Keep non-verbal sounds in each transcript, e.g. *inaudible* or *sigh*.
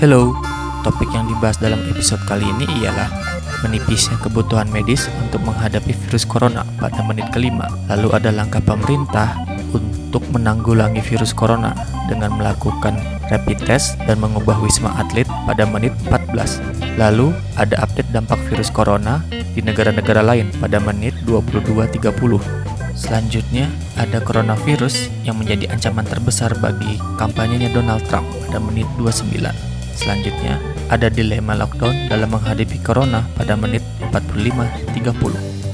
Hello, topik yang dibahas dalam episode kali ini ialah menipisnya kebutuhan medis untuk menghadapi virus corona pada menit kelima. Lalu ada langkah pemerintah untuk menanggulangi virus corona dengan melakukan rapid test dan mengubah wisma atlet pada menit 14. Lalu ada update dampak virus corona di negara-negara lain pada menit 22.30. Selanjutnya, ada coronavirus yang menjadi ancaman terbesar bagi kampanyenya Donald Trump pada menit 29. Selanjutnya, ada dilema lockdown dalam menghadapi corona pada menit 45.30.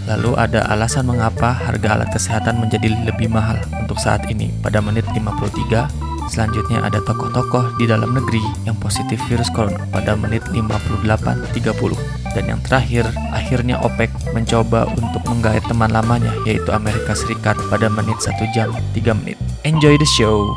Lalu ada alasan mengapa harga alat kesehatan menjadi lebih mahal untuk saat ini pada menit 53. Selanjutnya ada tokoh-tokoh di dalam negeri yang positif virus corona pada menit 58.30. Dan yang terakhir, akhirnya OPEC mencoba untuk menggait teman lamanya yaitu Amerika Serikat pada menit 1 jam 3 menit. Enjoy the show!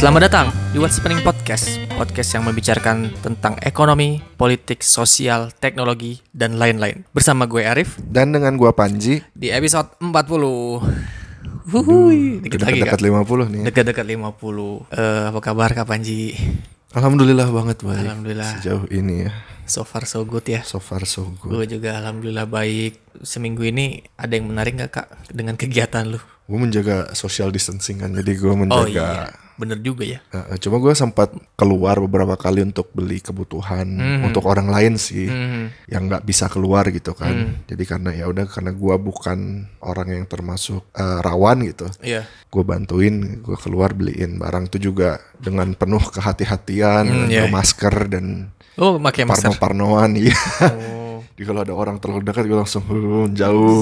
Selamat datang di What's Happening Podcast, podcast yang membicarakan tentang ekonomi, politik, sosial, teknologi, dan lain-lain. Bersama gue Arif Dan dengan gua Panji di episode 40. Wuhui, dikit lagi dekat-dekat Kak. 50 nih. Dekat-dekat 50. Eh, apa kabar Kak Panji? Alhamdulillah banget baik. Alhamdulillah. Sejauh ini ya. So far so good ya. So far so good. Gue juga alhamdulillah baik. Seminggu ini ada yang menarik gak Kak dengan kegiatan lu? Gue menjaga social distancing kan. Jadi Oh menjaga iya, bener juga ya. Cuma gue sempat keluar beberapa kali untuk beli kebutuhan untuk orang lain sih Hmm. yang nggak bisa keluar gitu kan. Jadi karena ya udah karena gua bukan orang yang termasuk eh, rawan gitu. Iya. gue bantuin gue keluar beliin barang tuh juga dengan penuh kehati-hatian Hmm, dengan iya. masker dan Oh, pakai masker. parno-parnoan iya Oh. *laughs* Jadi kalau ada orang terlalu dekat gue langsung "Huh, jauh.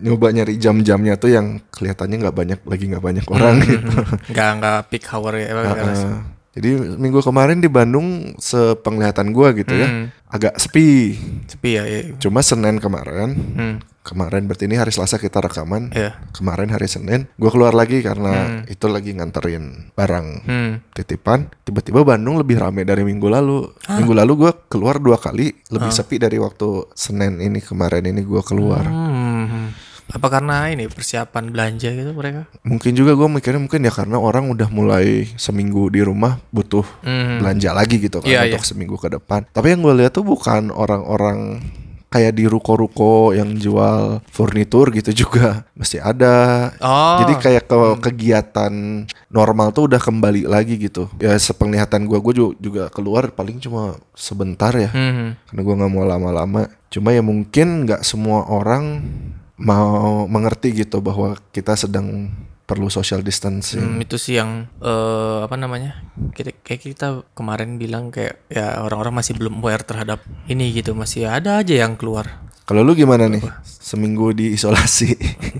Nyoba nyari jam-jamnya tuh yang kelihatannya nggak banyak lagi nggak banyak orang gitu. Nggak nggak peak hour ya. rasa. Heeh. Jadi minggu kemarin di Bandung sepenglihatan gue gitu ya Hmm. agak sepi. Sepi ya. ya. Cuma Senin kemarin, Hmm. kemarin berarti ini hari Selasa kita rekaman. Iya. Kemarin hari Senin gue keluar lagi karena itu lagi nganterin barang Hmm. titipan. Tiba-tiba Bandung lebih rame dari minggu lalu. Minggu lalu gue keluar dua kali, lebih sepi dari waktu Senin ini kemarin ini gue keluar. Hmm. Apa karena ini persiapan belanja gitu mereka? Mungkin juga gue mikirnya mungkin ya karena orang udah mulai seminggu di rumah butuh Hmm. belanja lagi gitu kan Iya, untuk seminggu ke depan. Tapi yang gue lihat tuh bukan orang-orang kayak di ruko-ruko yang jual furnitur gitu juga mesti ada. Oh. Jadi kayak ke kegiatan normal tuh udah kembali lagi gitu. Ya sepenglihatan gue, gue ju- juga keluar paling cuma sebentar ya. Hmm. Karena gue nggak mau lama-lama. Cuma ya mungkin nggak semua orang mau mengerti gitu bahwa kita sedang perlu social distancing. Hmm, itu sih yang eh, apa namanya? Kita kayak kita kemarin bilang kayak ya orang-orang masih belum aware terhadap ini gitu, masih ada aja yang keluar. Kalau lu gimana nih? Seminggu di isolasi.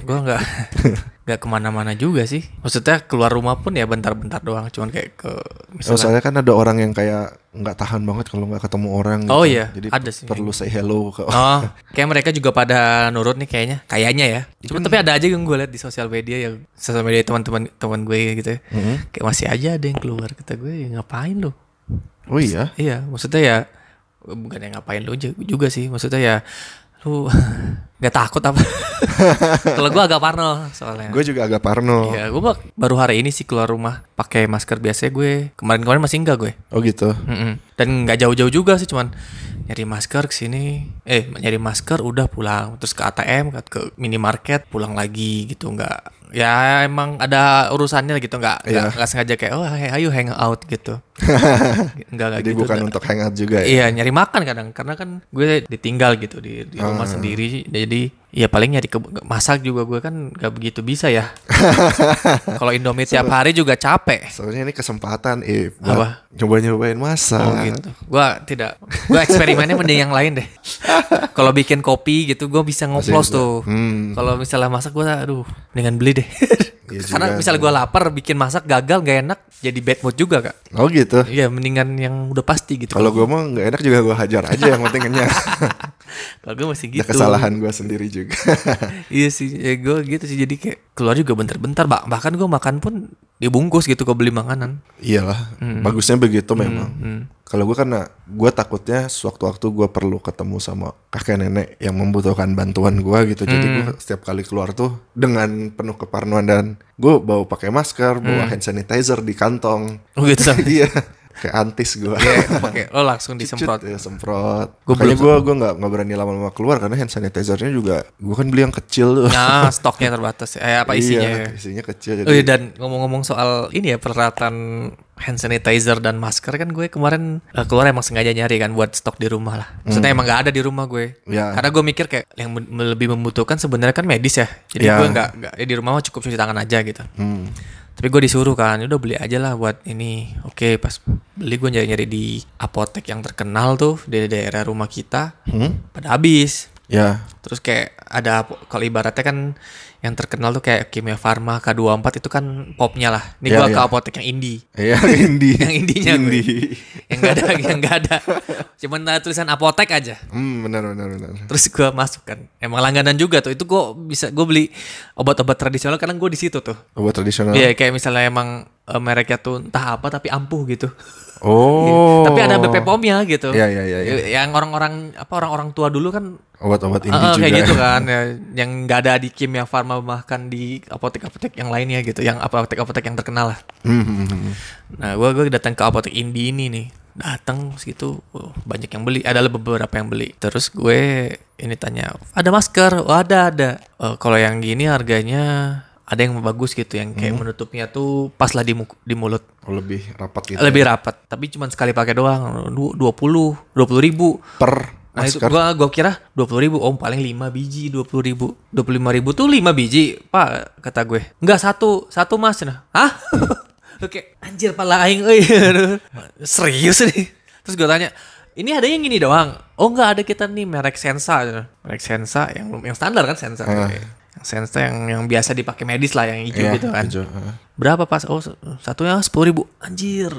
Gua nggak *laughs* nggak ke mana-mana juga sih. Maksudnya keluar rumah pun ya bentar-bentar doang, cuman kayak ke Oh, misalnya. soalnya kan ada orang yang kayak nggak tahan banget kalau nggak ketemu orang. Oh gitu. iya, Jadi ada sih. perlu say hello ke. Oh, *laughs* kayak mereka juga pada nurut nih kayaknya, kayaknya ya. Cuma tapi ada aja yang gue lihat di sosial media yang sosial media teman-teman teman gue gitu ya. Kayak masih aja ada yang keluar kata gue, "Ya, ngapain lu? Oh iya. Iya, maksudnya ya bukan yang ngapain ju- juga sih, maksudnya ya lu *laughs* nggak takut apa? *laughs* Kalau gue agak parno soalnya. Gue juga agak parno. Iya, gue baru hari ini sih keluar rumah pakai masker biasa gue. Kemarin-kemarin masih enggak gue. Oh gitu. Mm-mm. Dan nggak jauh-jauh juga sih, cuman nyari masker ke sini, eh nyari masker udah pulang, terus ke ATM, ke, ke minimarket, pulang lagi gitu, nggak ya emang ada urusannya gitu, nggak Iya. nggak sengaja kayak oh hey, ayo hang out gitu, *laughs* nggak nggak Jadi gitu. bukan nggak. untuk hangout juga ya. Iya nyari makan kadang karena kan gue ditinggal gitu di, di rumah sendiri jadi ya paling nyari ke masak juga gue kan gak begitu bisa ya *laughs* kalau Indomie tiap hari juga capek Soalnya ini kesempatan eh Apa? buat nyoba-nyobain masak. Oh gitu. Gua tidak. Gua eksperimennya mending yang lain deh. *laughs* Kalau bikin kopi gitu gua bisa ngoplos tuh. Hmm. Kalau misalnya masak gua aduh, mendingan beli deh. *laughs* Iya Karena juga. misalnya gua lapar bikin masak gagal gak enak jadi bad mood juga, Kak. Oh gitu. Iya, mendingan yang udah pasti gitu. Kalau gue mah nggak enak juga gue hajar aja yang penting kenyang. *laughs* Kalau gue masih gitu. Ada kesalahan gue sendiri juga. *laughs* iya sih, ya gue gitu sih jadi kayak keluar juga bentar-bentar, Bah- bahkan gue makan pun di dibungkus gitu gue beli makanan. Iyalah, bagusnya begitu memang. Kalau gue karena gue takutnya sewaktu-waktu gue perlu ketemu sama kakek nenek yang membutuhkan bantuan gue gitu. Jadi gue setiap kali keluar tuh dengan penuh keparnoan dan gue bawa pakai masker, bawa hand sanitizer di kantong. Oh gitu *laughs* Iya, kayak antis gue. pakai lo langsung disemprot. ya semprot. Gua Makanya gue gue nggak nggak berani lama-lama keluar karena hand sanitizernya juga gue kan beli yang kecil tuh. Nah, stoknya terbatas. Eh apa isinya? Iya, ya? isinya kecil. Oh iya, Jadi dan ngomong-ngomong soal ini ya peralatan hand sanitizer dan masker kan gue kemarin eh, keluar emang sengaja nyari kan buat stok di rumah lah. Maksudnya emang nggak ada di rumah gue. Ya. Karena gue mikir kayak yang lebih membutuhkan sebenarnya kan medis ya. Jadi Ya. gue nggak nggak ya di rumah mah cukup cuci tangan aja gitu. hmm, Tapi gue disuruh kan, udah beli aja lah buat ini. Oke, pas beli gue nyari-nyari di apotek yang terkenal tuh di daerah rumah kita. hmm, Pada habis. ya, Terus kayak ada kalau ibaratnya kan yang terkenal tuh kayak Kimia Farma K24 itu kan popnya lah. Ini Iya, gua ke iya. apotek yang indie. iya *laughs* *laughs* indie. Yang indinya gue. indie. Yang enggak ada yang enggak ada. Cuman ada tulisan apotek aja. Hmm, benar benar benar. Terus gua masuk kan. Emang langganan juga tuh. Itu gua bisa gua beli obat-obat tradisional karena gua di situ tuh. Obat tradisional. Iya, kayak misalnya emang eh, mereknya tuh entah apa tapi ampuh gitu. Oh. Tapi ada BP POM-nya gitu. Iya, iya, iya, iya. Yang orang-orang apa orang-orang tua dulu kan Obat-obat indie Ah, juga. kayak gitu kan ya, yang nggak ada di Kimia Farma bahkan di apotek-apotek yang lainnya gitu yang apotek-apotek yang terkenal lah Hmm, hmm, hmm. nah gue gue datang ke apotek Indi ini nih datang segitu oh, banyak yang beli ada beberapa yang beli terus gue ini tanya ada masker oh ada ada "Oh, kalau yang gini harganya ada yang bagus gitu yang kayak menutupnya tuh pas lah di, mu- di mulut Oh, lebih rapat gitu. lebih rapat tapi cuma sekali pakai doang Du- 20 20 ribu per Nah itu masker. gua gua kira 20 ribu Oh paling 5 biji 20 ribu 25 ribu tuh 5 biji Pak kata gue Enggak satu Satu mas nah. Hah? *laughs* Oke Anjir pala aing euy. *laughs* Serius nih Terus gue tanya ini ada yang gini doang Oh enggak ada kita nih merek Sensa Merek Sensa yang yang standar kan Sensa Ah. Sensa yang yang biasa dipakai medis lah Yang hijau Iya, gitu kan hijau. Berapa pas Oh satunya 10 ribu Anjir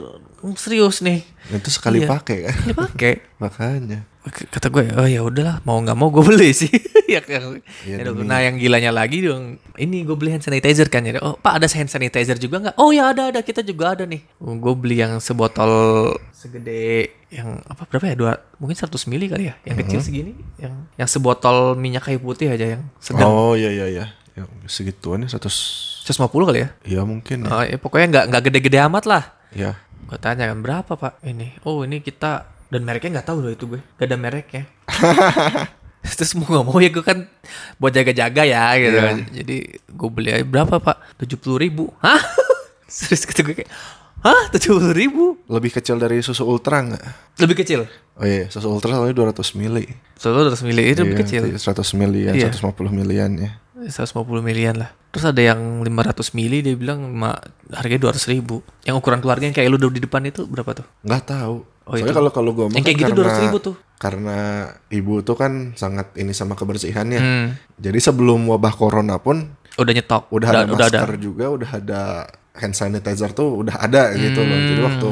Serius nih Itu sekali Iya. pakai kan. Ini pakai *laughs* Makanya. Kata gue oh ya udahlah mau nggak mau gue beli sih *laughs* ya, kan. Iya, Ya demi- nah yang gilanya lagi dong ini gue beli hand sanitizer kan ya oh pak ada hand sanitizer juga nggak oh ya ada ada kita juga ada nih gue beli yang sebotol segede yang apa berapa ya? Dua mungkin 100 mili kali ya? Yang kecil segini yang yang sebotol minyak kayu putih aja yang sedang Oh iya iya iya. Ya, segituan ya 100 150 kali ya? Iya mungkin ya. oh, ya pokoknya nggak nggak gede-gede amat lah. Iya. gue tanya kan berapa pak ini? Oh ini kita dan mereknya nggak tahu loh itu gue. Gak ada mereknya. *laughs* Terus mau nggak mau ya gue kan buat jaga-jaga ya gitu Iya. kan. jadi gue beli aja berapa pak? tujuh puluh ribu. Hah? *laughs* Serius kata gue kayak hah tujuh puluh ribu Lebih kecil dari susu ultra nggak? lebih kecil Oh iya, susu ultra soalnya 200 mili. selalu udah milih itu lebih Iya, kecil 100 milian, Iya. 150 milian ya. 150 milian lah terus ada yang 500 mili dia bilang ma, harganya 200 ribu yang ukuran keluarga yang kayak lu di depan itu berapa tuh Nggak tahu. Oh, Soalnya itu. kalau kalau gue Yang kayak gitu 200 ribu tuh. Karena ibu tuh kan sangat ini sama kebersihannya. hmm, Jadi sebelum wabah corona pun udah nyetok udah, ada udah masker juga, udah ada hand sanitizer tuh udah ada gitu loh. Jadi Hmm. waktu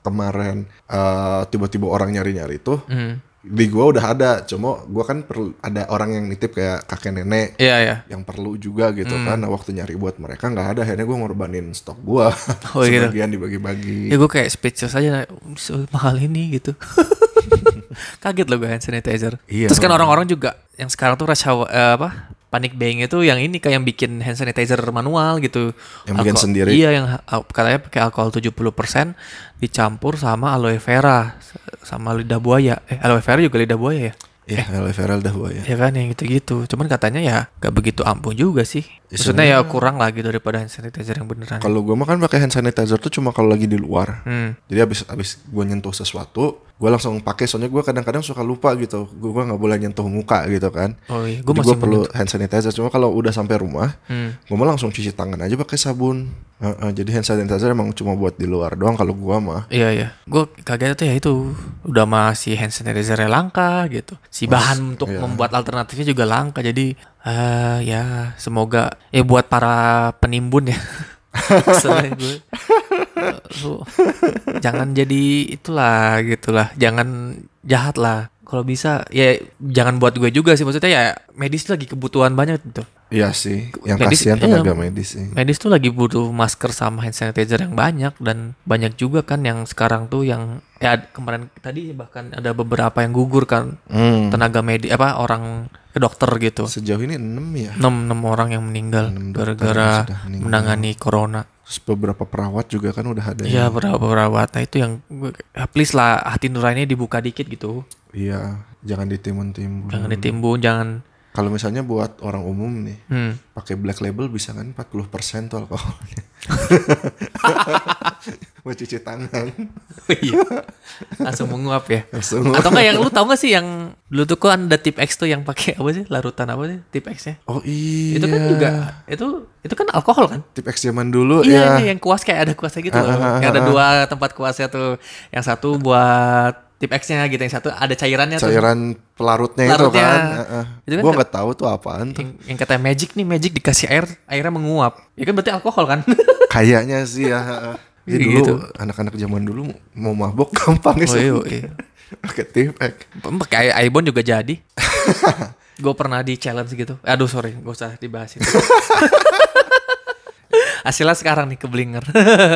kemarin eh, tiba-tiba orang nyari-nyari tuh Hmm. di gua udah ada. Cuma gua kan perlu ada orang yang nitip kayak kakek nenek Iya iya. yang perlu juga gitu Hmm. kan. Nah, waktu nyari buat mereka nggak ada. Akhirnya gua ngorbanin stok gua. *laughs* Oh, gitu. Sebagian dibagi-bagi. Ya gue kayak speechless aja "So, mahal ini gitu. *laughs* Kaget loh gue hand sanitizer. Iya. Terus kan orang-orang juga yang sekarang tuh rush hour- eh, apa? Panic buying itu yang ini kayak yang bikin hand sanitizer manual gitu. Yang bikin Alko- sendiri. Iya yang katanya pakai alkohol 70% dicampur sama aloe vera sama lidah buaya. Eh aloe vera juga lidah buaya ya? Iya, aloe vera udah buaya. Ya kan yang gitu-gitu. Cuman katanya ya gak begitu ampuh juga sih. Ya, Maksudnya ya kurang lagi daripada hand sanitizer yang beneran. Kalau gua mah kan pakai hand sanitizer tuh cuma kalau lagi di luar. Hmm. Jadi abis abis gue nyentuh sesuatu, gue langsung pakai. Soalnya gue kadang-kadang suka lupa gitu. Gue gua nggak boleh nyentuh muka gitu kan. Oh iya, gue masih gue perlu hand sanitizer. Cuma kalau udah sampai rumah, Hmm. gue mah langsung cuci tangan aja pakai sabun. Heeh, jadi hand sanitizer emang cuma buat di luar doang. Kalau gua mah. Iya iya, gue kaget tuh ya itu udah masih hand sanitizer langka gitu. Si bahan untuk iya. membuat alternatifnya juga langka. Jadi eh ya semoga ya buat para penimbun ya. *laughs* Gue. lu jangan jadi itulah gitulah jangan jahat lah kalau bisa ya jangan buat gue juga sih maksudnya ya medis lagi kebutuhan banyak gitu Iya sih, yang Medis- kasihan iya. tenaga medis sih. medis tuh lagi butuh masker sama hand sanitizer yang banyak dan banyak juga kan yang sekarang tuh yang ya kemarin tadi bahkan ada beberapa yang gugur kan Hmm. tenaga medis apa orang ke dokter gitu Sejauh ini 6 ya. enam enam orang yang meninggal gara-gara menangani corona Terus beberapa perawat juga kan udah ada. Iya beberapa perawat nah itu yang ya please lah hati nuraninya dibuka dikit gitu Iya, jangan ditimbun-timbun. jangan ditimbun jangan Kalau misalnya buat orang umum nih, hmm. pakai black label bisa kan 40% tuh alkoholnya. *laughs* Mau cuci tangan. iya langsung menguap ya Langsung. atau enggak yang lu tau gak sih yang dulu tuh kok ada tip X tuh yang pakai apa sih larutan apa sih tip X nya Oh iya. itu kan juga itu itu kan alkohol kan Tip X zaman dulu iya ya. iya, yang kuas kayak ada kuasnya gitu Ah, loh ah, ah, yang ada ah. dua tempat kuasnya tuh yang satu buat tip X nya gitu yang satu ada cairannya tuh Cairan pelarutnya, itu Pelarutnya. kan. Heeh. Itu kan Gua ke- nggak tahu tuh apaan tuh. yang, yang katanya magic nih magic dikasih air airnya menguap ya kan berarti alkohol kan *laughs* Kayaknya sih ya. Ya, Iya, dulu gitu. anak-anak zaman dulu mau mabok gampang oh, iya, iya. *laughs* Pakai tip X. pakai Aibon juga jadi *laughs* gue pernah di challenge gitu aduh sorry gak usah dibahas itu hasilnya sekarang nih keblinger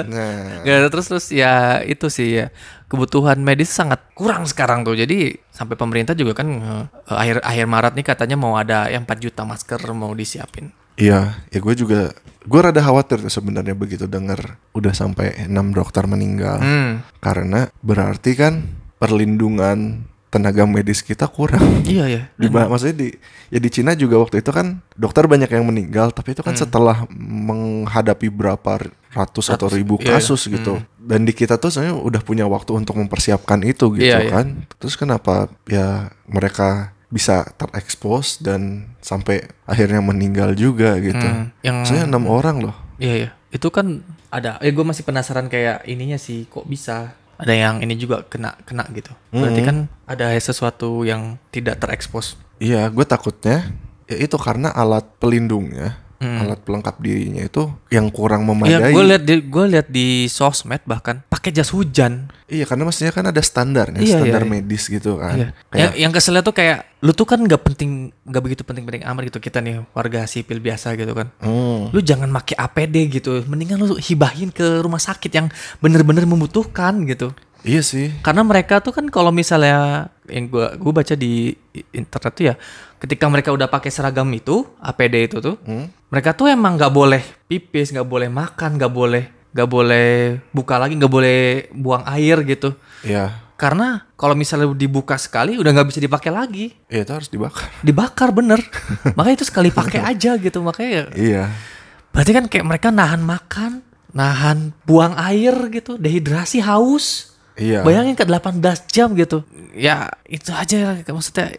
Nah, Gak, terus terus ya itu sih ya kebutuhan medis sangat kurang sekarang tuh. Jadi sampai pemerintah juga kan eh, akhir akhir Maret nih katanya mau ada yang 4 juta masker mau disiapin. Iya, ya gue juga gue rada khawatir sebenarnya begitu dengar udah sampai enam dokter meninggal. Hmm. Karena berarti kan perlindungan tenaga medis kita kurang. iya ya Di maksudnya di ya di Cina juga waktu itu kan dokter banyak yang meninggal tapi itu kan Hmm. setelah menghadapi berapa ratus atau ribu iya, iya. kasus gitu. Dan di kita tuh sebenarnya udah punya waktu untuk mempersiapkan itu gitu Iya, iya. kan. Terus kenapa ya mereka bisa terekspos dan sampai akhirnya meninggal juga gitu. Hmm, yang Saya enam orang loh. Iya ya, itu kan ada. Eh gue masih penasaran kayak ininya sih, kok bisa ada yang ini juga kena kena gitu. Berarti Mm-mm. kan ada sesuatu yang tidak terekspos. Iya, gue takutnya ya itu karena alat pelindungnya, Hmm. alat pelengkap dirinya itu yang kurang Iya, memadai. gue lihat di gue lihat di sosmed bahkan pakai jas hujan. Iya, karena maksudnya kan ada standarnya, Iya, standar iya, iya. medis gitu kan. Iya. Kayak, Yang, yang keselnya tuh kayak lu tuh kan nggak penting, nggak begitu penting-penting amat gitu kita nih warga sipil biasa gitu kan. hmm, Lu jangan pakai APD gitu, mendingan lu hibahin ke rumah sakit yang bener-bener membutuhkan gitu. iya sih. Karena mereka tuh kan kalau misalnya yang gua gua baca di internet tuh ya, ketika mereka udah pakai seragam itu, APD itu tuh, Hmm? mereka tuh emang nggak boleh pipis, nggak boleh makan, nggak boleh nggak boleh buka lagi, nggak boleh buang air gitu. Iya, Karena kalau misalnya dibuka sekali udah nggak bisa dipakai lagi, iya itu harus dibakar. dibakar bener. *laughs* Makanya itu sekali pakai aja gitu. Makanya ya, iya. berarti kan kayak mereka nahan makan, nahan buang air gitu, dehidrasi, haus. Iya. Bayangin ke 18 jam gitu. Ya itu aja maksudnya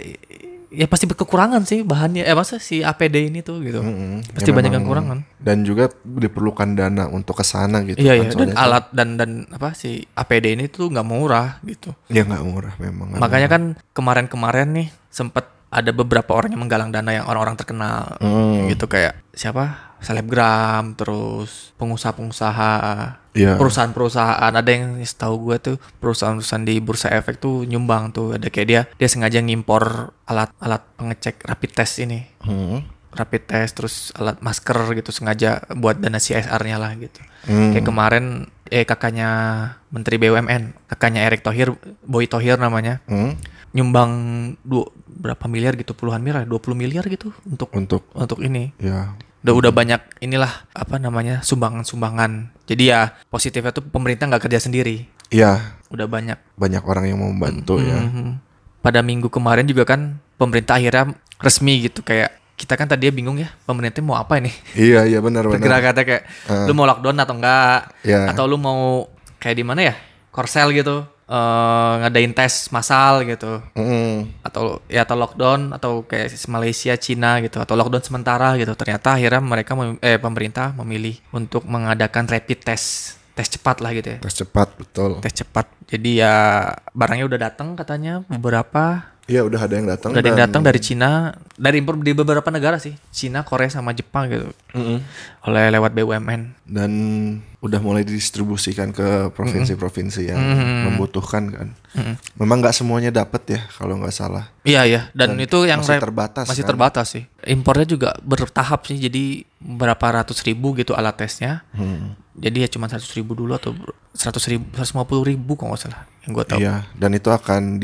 ya pasti berkekurangan sih bahannya. Eh masa si APD ini tuh gitu. Mm-mm. Pasti Ya banyak memang- yang kurangan. Dan juga diperlukan dana untuk ke sana gitu Iya kan. iya dan soalnya alat dan dan apa si APD ini tuh nggak murah gitu. Ya nggak murah memang. Makanya kan kemarin-kemarin nih sempet ada beberapa orang yang menggalang dana yang orang-orang terkenal Hmm. gitu kayak siapa selebgram terus pengusaha-pengusaha Iya. perusahaan-perusahaan ada yang setahu gue tuh perusahaan-perusahaan di bursa efek tuh nyumbang tuh ada kayak dia dia sengaja ngimpor alat-alat pengecek rapid test ini Hmm. rapid test terus alat masker gitu sengaja buat dana CSR-nya lah gitu Hmm. kayak kemarin eh kakaknya Menteri BUMN kakaknya Erick Thohir Boy Thohir namanya Hmm. nyumbang dua, berapa miliar gitu puluhan miliar 20 miliar gitu untuk Untuk untuk ini ya udah udah banyak inilah apa namanya sumbangan-sumbangan jadi ya positifnya tuh pemerintah nggak kerja sendiri ya udah banyak banyak orang yang mau membantu ya. Mhm. pada minggu kemarin juga kan pemerintah akhirnya resmi gitu kayak kita kan tadi bingung ya pemerintah mau apa ini Iya iya benar benar. bergerak kata kayak Ah. lu mau lockdown atau enggak Ya. atau lu mau kayak di mana ya korsel gitu eh, ngadain tes massal gitu. Mm. atau ya atau lockdown atau kayak Malaysia Cina gitu atau lockdown sementara gitu. Ternyata akhirnya mereka mem- eh pemerintah memilih untuk mengadakan rapid test tes cepat lah gitu ya. Tes cepat betul. tes cepat. Jadi ya barangnya udah datang katanya beberapa Iya udah ada yang datang. Udah ada yang dan- datang dari Cina, dari impor di beberapa negara sih, Cina, Korea sama Jepang gitu, Mm-mm. oleh lewat BUMN. dan udah mulai didistribusikan ke provinsi-provinsi yang membutuhkan kan. Memang nggak semuanya dapat ya kalau nggak salah. Iya iya, dan, itu yang masih terbatas masih kan? terbatas sih. Impornya juga bertahap sih, jadi berapa ratus ribu gitu alat tesnya. Hmm. Jadi ya cuma seratus ribu dulu atau seratus ribu, seratus lima puluh ribu kalau nggak salah, yang gue tahu. Iya, dan itu akan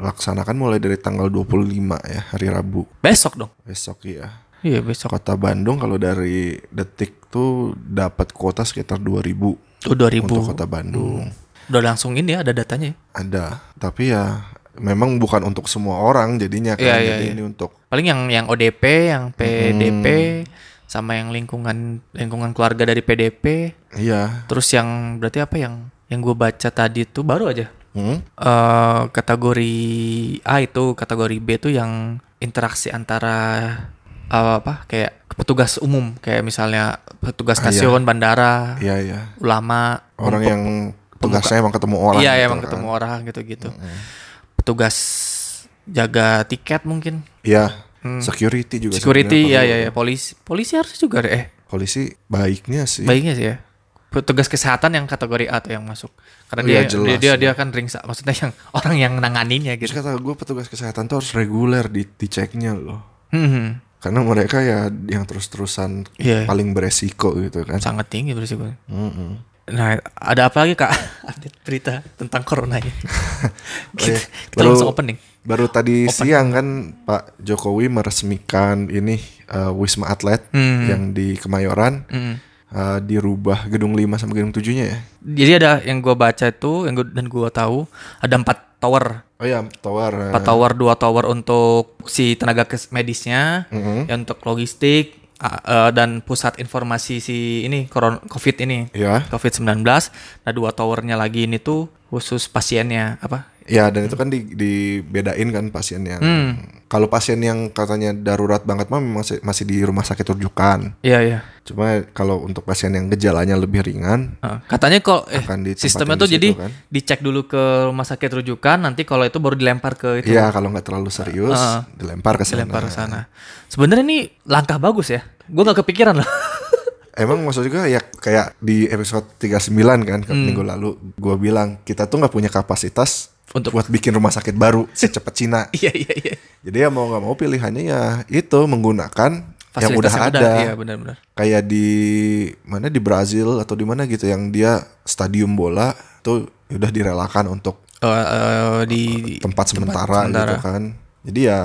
dilaksanakan mulai dari tanggal 25 ya, hari Rabu. Besok dong. Besok ya. Iya besok. Kota Bandung kalau dari Detik tuh dapat kuota sekitar 2000 Oh dua ribu. untuk Kota Bandung. Udah langsung ini ya, ada datanya. ya. Ada, tapi ya memang bukan untuk semua orang jadinya kan. Iya, iya, Jadi iya. ini untuk Paling yang yang ODP, yang PDP, sama yang lingkungan lingkungan keluarga dari PDP. iya. Terus yang berarti apa yang yang gue baca tadi tuh baru aja. Hmm? eh kategori A itu, kategori B itu yang interaksi antara eh, apa kayak petugas umum kayak misalnya petugas Ah, iya. stasiun bandara, Iya, iya. ulama, Orang yang tugasnya emang ketemu orang. iya gitu emang kan. ketemu orang gitu-gitu. Petugas jaga tiket mungkin, Iya. Security juga. security ya ya ya polisi, polisi harus juga deh. Eh, Polisi baiknya sih. baiknya sih ya. Petugas kesehatan yang kategori A tuh yang masuk. Karena Oh, dia, iya, jelas, dia dia ya. dia kan ringsa, maksudnya yang *laughs* orang yang nanganinnya Terus gitu. kata gue petugas kesehatan tuh harus reguler di diceknya loh. Hmm, Karena mereka ya yang terus-terusan Iya. paling beresiko gitu kan. sangat tinggi berisikonya. Mm-mm. Nah, ada apa lagi kak? *laughs* Update berita tentang corona ini. *laughs* Oh, iya. Kita Baru- langsung opening. Baru tadi siang kan Pak Jokowi meresmikan ini eh, Wisma Atlet Hmm. yang di Kemayoran Hmm. Eh, dirubah gedung 5 sama gedung 7-nya ya. Jadi ada yang gua baca itu, yang gua, dan gua tahu ada empat tower, Oh ya, tower. eh, empat tower, dua tower untuk si tenaga medisnya, Mm-mm. yang untuk logistik eh, dan pusat informasi si ini koron COVID ini, Ya. COVID-19. Nah dua towernya lagi ini tuh khusus pasiennya apa? Ya, dan itu kan di, dibedain kan pasien yang Hmm. kalau pasien yang katanya darurat banget mah memang masih, masih di rumah sakit rujukan. Iya iya. Cuma kalau untuk pasien yang gejalanya lebih ringan katanya kok eh, Akan sistemnya tuh jadi kan. dicek dulu ke rumah sakit rujukan nanti kalau itu baru dilempar ke itu Iya, kalau nggak terlalu serius Heeh. dilempar ke sana. dilempar ke sana. Sebenarnya ini langkah bagus ya. Gue gak kepikiran loh. *laughs* Emang maksud juga ya kayak di episode 39 kan Hmm. minggu lalu gua bilang kita tuh nggak punya kapasitas Untuk- buat bikin rumah sakit baru secepat Cina. *laughs* Iya iya iya. Jadi ya mau nggak mau pilihannya ya itu menggunakan yang Fasilitas udah ada. Iya benar-benar. Kayak di mana di Brazil atau di mana gitu yang dia stadium bola tuh udah direlakan untuk Eh, eh, di tempat sementara, sementara. gitu kan. Jadi ya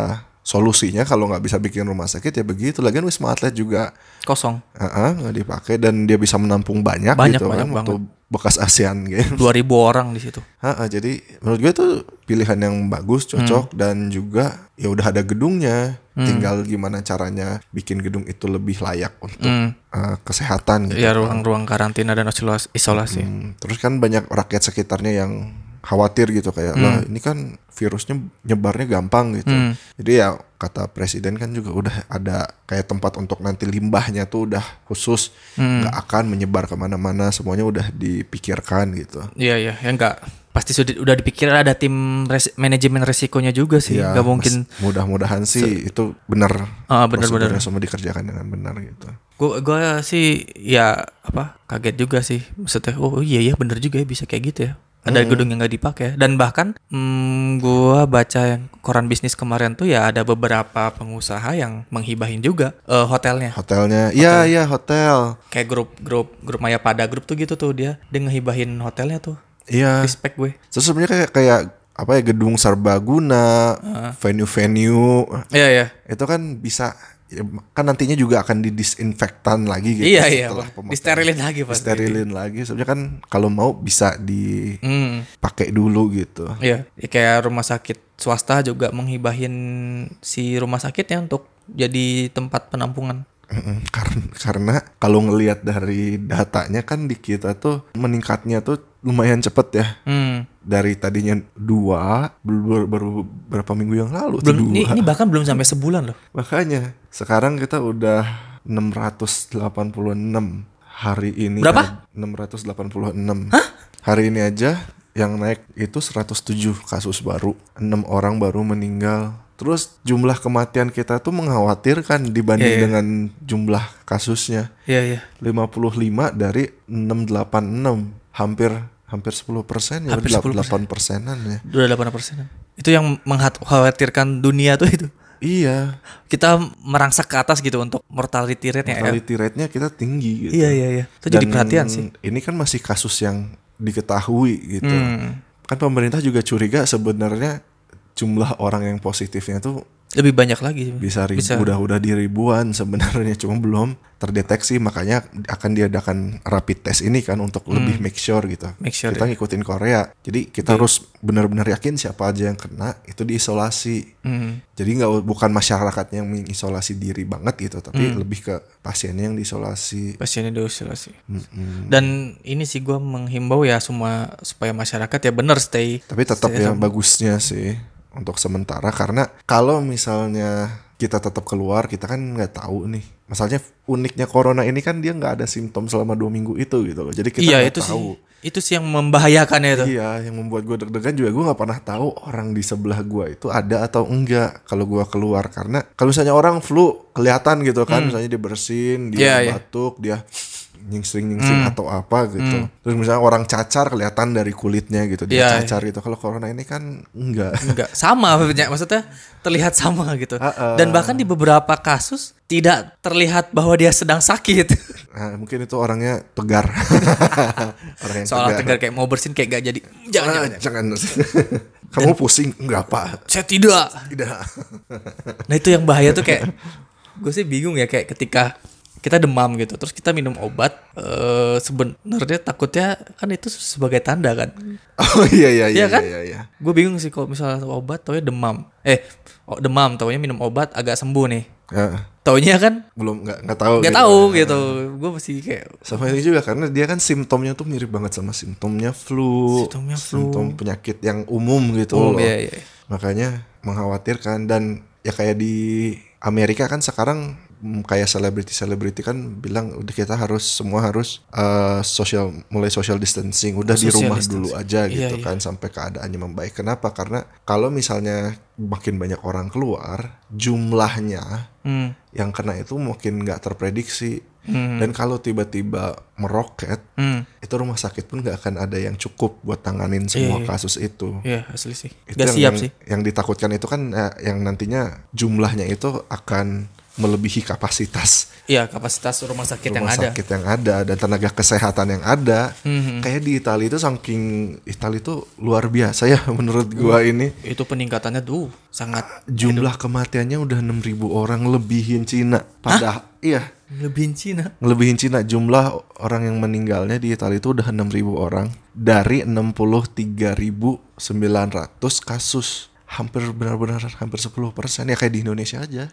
solusinya kalau nggak bisa bikin rumah sakit ya begitu. Lagian wisma atlet juga kosong. Nggak dipakai dan dia bisa menampung banyak, Banyak, gitu banyak kan waktu bekas ASEAN Games. 2000 orang di situ. Heeh, jadi menurut gue itu pilihan yang bagus, cocok Hmm. dan juga ya udah ada gedungnya. Tinggal gimana caranya bikin gedung itu lebih layak untuk Hmm. eh, kesehatan gitu. Ya ruang-ruang karantina dan isolas- isolasi. Hmm, terus kan banyak rakyat sekitarnya yang khawatir gitu kayak lah ini kan virusnya nyebarnya gampang gitu. Hmm. Jadi ya kata presiden kan juga udah ada kayak tempat untuk nanti limbahnya tuh udah khusus Hmm. nggak akan menyebar ke mana-mana semuanya udah dipikirkan gitu. Iya iya, ya enggak pasti sudah udah dipikir ada tim res- manajemen resikonya juga sih. Ya, Enggak mungkin mudah-mudahan sih itu benar. Ah, benar-benar. prosedurnya semua dikerjakan dengan benar gitu. gua gua sih ya apa kaget juga sih. Maksudnya oh iya iya bener juga ya bisa kayak gitu ya. Ada gedung yang nggak dipakai dan bahkan hmm, gua baca yang koran bisnis kemarin tuh ya ada beberapa pengusaha yang menghibahin juga eh, hotelnya. Hotelnya, iya iya hotel. Kayak grup grup grup Maya Pada grup tuh gitu tuh dia dia ngehibahin hotelnya tuh. Iya. Respect gue. Terus sebenarnya kayak kayak apa ya gedung serbaguna, venue-venue Iya iya. itu kan bisa kan nantinya juga akan didisinfektan lagi gitu Iya iya. setelah pemakaian. Disterilin lagi pasti. Disterilin lagi sebenarnya kan kalau mau bisa dipakai Hmm. dulu gitu Iya, ya kayak rumah sakit swasta juga menghibahin si rumah sakitnya untuk jadi tempat penampungan. Karena karena kalau ngelihat dari datanya kan di kita tuh meningkatnya tuh lumayan cepet ya Hmm. Dari tadinya dua baru, baru berapa minggu yang lalu Belum, dua ini, ini bahkan belum sampai sebulan loh. makanya sekarang kita udah 686 hari ini Berapa? ada 686 hari ini aja yang naik itu 107 kasus baru, enam orang baru meninggal. Terus jumlah kematian kita tuh mengkhawatirkan dibanding Iya, iya. dengan jumlah kasusnya. Iya iya. 55 dari 686, hampir hampir 10 persen ya, Hampir 10%. 8 persenan ya. Udah 8 persen. Itu yang mengkhawatirkan dunia tuh itu. Iya, Kita merangsek ke atas gitu untuk mortality rate nya. mortality rate-nya kita tinggi gitu. Iya iya iya. Itu jadi perhatian sih. Ini kan masih kasus yang diketahui gitu. Hmm. Kan pemerintah juga curiga sebenarnya jumlah orang yang positifnya tuh Lebih banyak lagi. bisa ribu, udah udah di ribuan sebenarnya *laughs* cuma belum terdeteksi makanya akan diadakan rapid test ini kan untuk lebih make sure gitu. Hmm. Make sure, kita ngikutin Korea. Jadi kita harus benar-benar yakin siapa aja yang kena itu diisolasi. Hmm. Jadi nggak bukan masyarakatnya yang mengisolasi diri banget gitu, tapi Hmm. lebih ke pasiennya yang diisolasi. Pasiennya diisolasi. Mm-mm. Dan ini sih gua menghimbau ya semua supaya masyarakat ya bener stay. Tapi tetap stay ya bagusnya sih untuk sementara karena kalau misalnya kita tetap keluar kita kan nggak tahu nih. Masalahnya uniknya corona ini kan dia nggak ada simptom selama dua minggu itu gitu loh. Jadi kita Iya itu tahu. sih. Itu sih yang membahayakannya itu. Iya, yang membuat gue deg-degan juga gue nggak pernah tahu orang di sebelah gue itu ada atau enggak kalau gue keluar karena kalau misalnya orang flu kelihatan gitu kan, misalnya dia bersin, dia Hmm. Iya, batuk, dia nyingsing-nyingsing atau apa gitu. Terus misalnya orang cacar kelihatan dari kulitnya gitu, dia Hmm. Iya, cacar gitu. Kalau corona ini kan enggak. Enggak sama maksudnya terlihat sama gitu. Uh-uh. Dan bahkan di beberapa kasus tidak terlihat bahwa dia sedang sakit. *laughs* Nah, mungkin itu orangnya tegar. *laughs* Orang yang Soal tegar kayak mau bersin kayak gak jadi. Jangan, Ah, jangan, jangan. *laughs* Kamu pusing? Enggak apa. Saya tidak. Tidak. Nah itu yang bahaya tuh kayak gue sih bingung ya kayak ketika kita demam gitu terus kita minum obat eh sebenarnya takutnya kan itu sebagai tanda kan *laughs* Oh iya iya iya Iya kan? iya iya. gue bingung sih kalau misalnya obat taunya demam eh oh, demam taunya minum obat agak sembuh nih Ya, taunya kan belum nggak nggak tahu. nggak gitu. tahu gitu gue masih kayak Sama ini juga karena dia kan simptomnya tuh mirip banget sama simptomnya flu, Simptomnya flu. simptom penyakit yang umum gitu umum loh. ya ya Makanya mengkhawatirkan dan ya kayak di Amerika kan sekarang kayak selebriti-selebriti kan bilang udah kita harus semua harus eh, social mulai social distancing udah di Social rumah distancing. dulu aja Iya, gitu iya. kan sampai keadaannya membaik. Kenapa? Karena kalau misalnya makin banyak orang keluar, jumlahnya hmm. yang kena itu makin nggak terprediksi. Hmm. Dan kalau tiba-tiba meroket, Hmm. itu rumah sakit pun nggak akan ada yang cukup buat tanganin semua Iya, iya. kasus itu. Iya asli sih. Itu Gak yang, siap yang, sih. Yang ditakutkan itu kan eh, yang nantinya jumlahnya itu akan melebihi kapasitas Iya kapasitas rumah sakit yang rumah ada. sakit yang ada dan tenaga kesehatan yang ada. Mhm. Kayak di Italia itu saking Italia itu luar biasa ya *laughs* menurut gua ini. Itu peningkatannya tuh sangat Jumlah kematiannya udah 6000 orang lebihin Cina. Padahal iya, lebihin Cina. ngelebihin Cina jumlah orang yang meninggalnya di Italia itu udah 6000 orang dari 63.900 kasus. Hampir benar-benar hampir 10% ya kayak di Indonesia aja.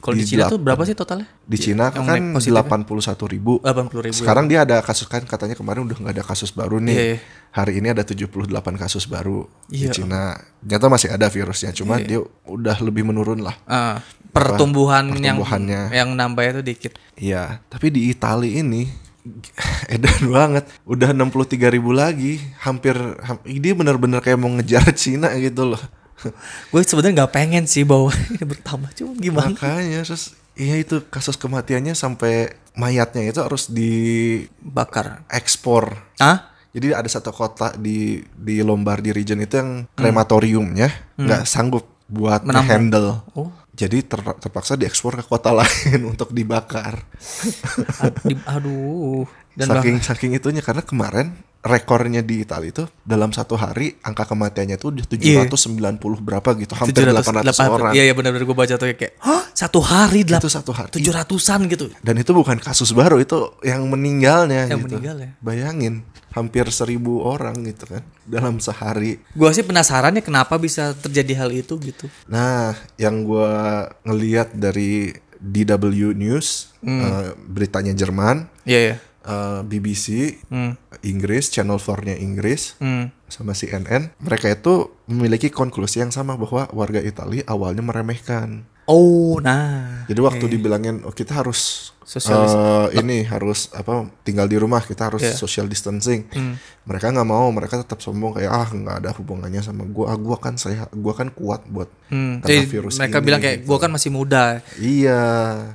Kalau Di di, Cina tuh berapa sih totalnya? Di Cina Yang kan naik positifnya? 81 ribu. 80 ribu. Sekarang dia ada kasus kan katanya kemarin udah nggak ada kasus baru nih. Iya, iya. Hari ini ada 78 kasus baru Iya. di Cina. Ternyata masih ada virusnya, cuma dia udah lebih menurun lah. Ah, pertumbuhan yang Pertumbuhannya. yang nambahnya tuh dikit. Iya, tapi di Italia ini *laughs* edan banget. Udah 63 ribu lagi, hampir ham- dia benar-benar kayak mau ngejar Cina gitu loh. *laughs* Gue sebenarnya nggak pengen sih bahwa ini *laughs* bertambah, cuma gimana? Makanya terus iya itu kasus kematiannya sampai mayatnya itu harus diekspor. Bakar. Ah? Jadi ada satu kota di di Lombardy region itu yang krematoriumnya nggak sanggup buat Hmm. Handle. Oh. Jadi ter- terpaksa diekspor ke kota *laughs* lain untuk dibakar. Ad- di- aduh. Dan saking saking itunya karena kemarin rekornya di Italia itu dalam satu hari angka kematiannya itu udah 790 berapa gitu, hampir 800, 800 orang. Iya iya benar-benar gue baca tuh kayak Hah? satu hari Itu delapan satu hari. tujuh ratusan gitu. Dan itu bukan kasus baru, itu yang meninggalnya Yang gitu. meninggal ya. Bayangin, hampir seribu orang gitu kan dalam sehari. Gue sih penasaran ya kenapa bisa terjadi hal itu gitu. Nah, yang gua ngeliat dari DW News, Hmm. eh, beritanya Jerman, Iya iya. Eh, BBC, Hmm. Inggris, Channel 4-nya Inggris, Hmm. sama CNN, mereka itu memiliki konklusi yang sama bahwa warga Italia awalnya meremehkan. Oh, nah. Jadi waktu dibilangin oh, kita harus eh, ini harus apa tinggal di rumah kita harus Iya. social distancing. Hmm. Mereka nggak mau, mereka tetap sombong kayak ah nggak ada hubungannya sama gua. Ah, gua kan saya gua kan kuat buat Hmm, karena jadi virus mereka ini, bilang kayak gitu. gua kan masih muda. Iya,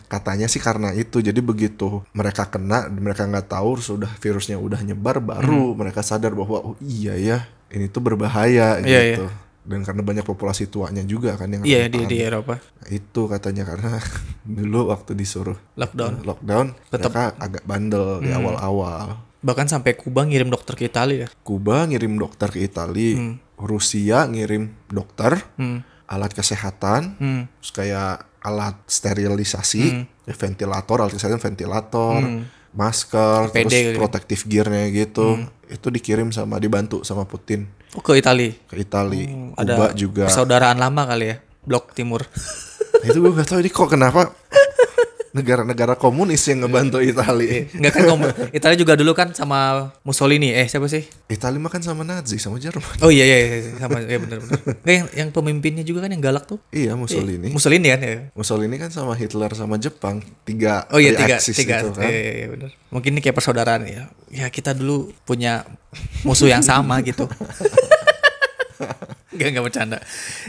katanya sih karena itu. Jadi begitu mereka kena, mereka nggak tahu sudah virusnya udah nyebar, baru mereka sadar bahwa oh iya ya, ini tuh berbahaya Iya, gitu. Dan karena banyak populasi tuanya juga kan yang Iya di di Eropa. Itu katanya karena *laughs* dulu waktu disuruh Lockdown. lockdown Tetap- mereka agak bandel di Hmm. awal-awal. Bahkan sampai Kuba ngirim dokter ke Italia ya. Kuba ngirim dokter ke Italia, Rusia ngirim dokter, Hmm. alat kesehatan, Hmm. terus kayak alat sterilisasi, ya, ventilator, alat kesehatan ventilator, masker, APD terus gitu protective gearnya gitu. Itu dikirim sama dibantu sama Putin Oh, ke Italia. ke Italia. Hmm, Kuba Ada juga. persaudaraan lama kali ya. Blok Timur. Itu gue gak tahu ini kok kenapa negara-negara komunis yang ngebantu Italia. Enggak kan Italia juga dulu kan sama Mussolini. Eh siapa sih? Italia mah kan sama Nazi sama Jerman. Oh iya iya, iya sama ya benar benar. Enggak yang yang pemimpinnya juga kan yang galak tuh. Iya Mussolini. Mussolini kan ya. Mussolini kan sama Hitler sama Jepang tiga Oh iya tiga tiga. itu kan. Iya, iya, iya, benar. Mungkin ini kayak persaudaraan ya. Ya kita dulu punya musuh yang sama gitu. *laughs* Enggak enggak bercanda.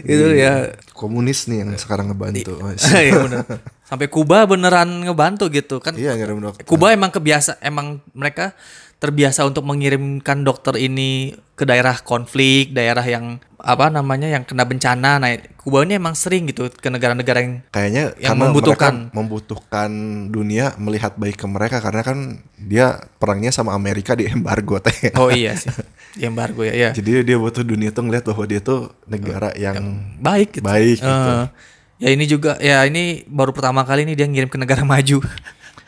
Itu ya Komunis nih yang sekarang ngebantu. Iya *laughs* benar. Sampai Kuba beneran ngebantu gitu kan. iya ngirim dokter. Kuba emang kebiasa emang mereka terbiasa untuk mengirimkan dokter ini ke daerah konflik, daerah yang apa namanya yang kena bencana. Nah, Kuba ini emang sering gitu ke negara-negara yang Kayaknya yang karena membutuhkan. mereka membutuhkan dunia melihat baik ke mereka karena kan dia perangnya sama Amerika di embargo teh. Oh iya *laughs* sih. Di embargo ya, ya. Jadi dia butuh dunia tuh ngeliat bahwa dia tuh negara yang Baik gitu. baik gitu. Eh, ya ini juga ya ini baru pertama kali nih dia ngirim ke negara maju.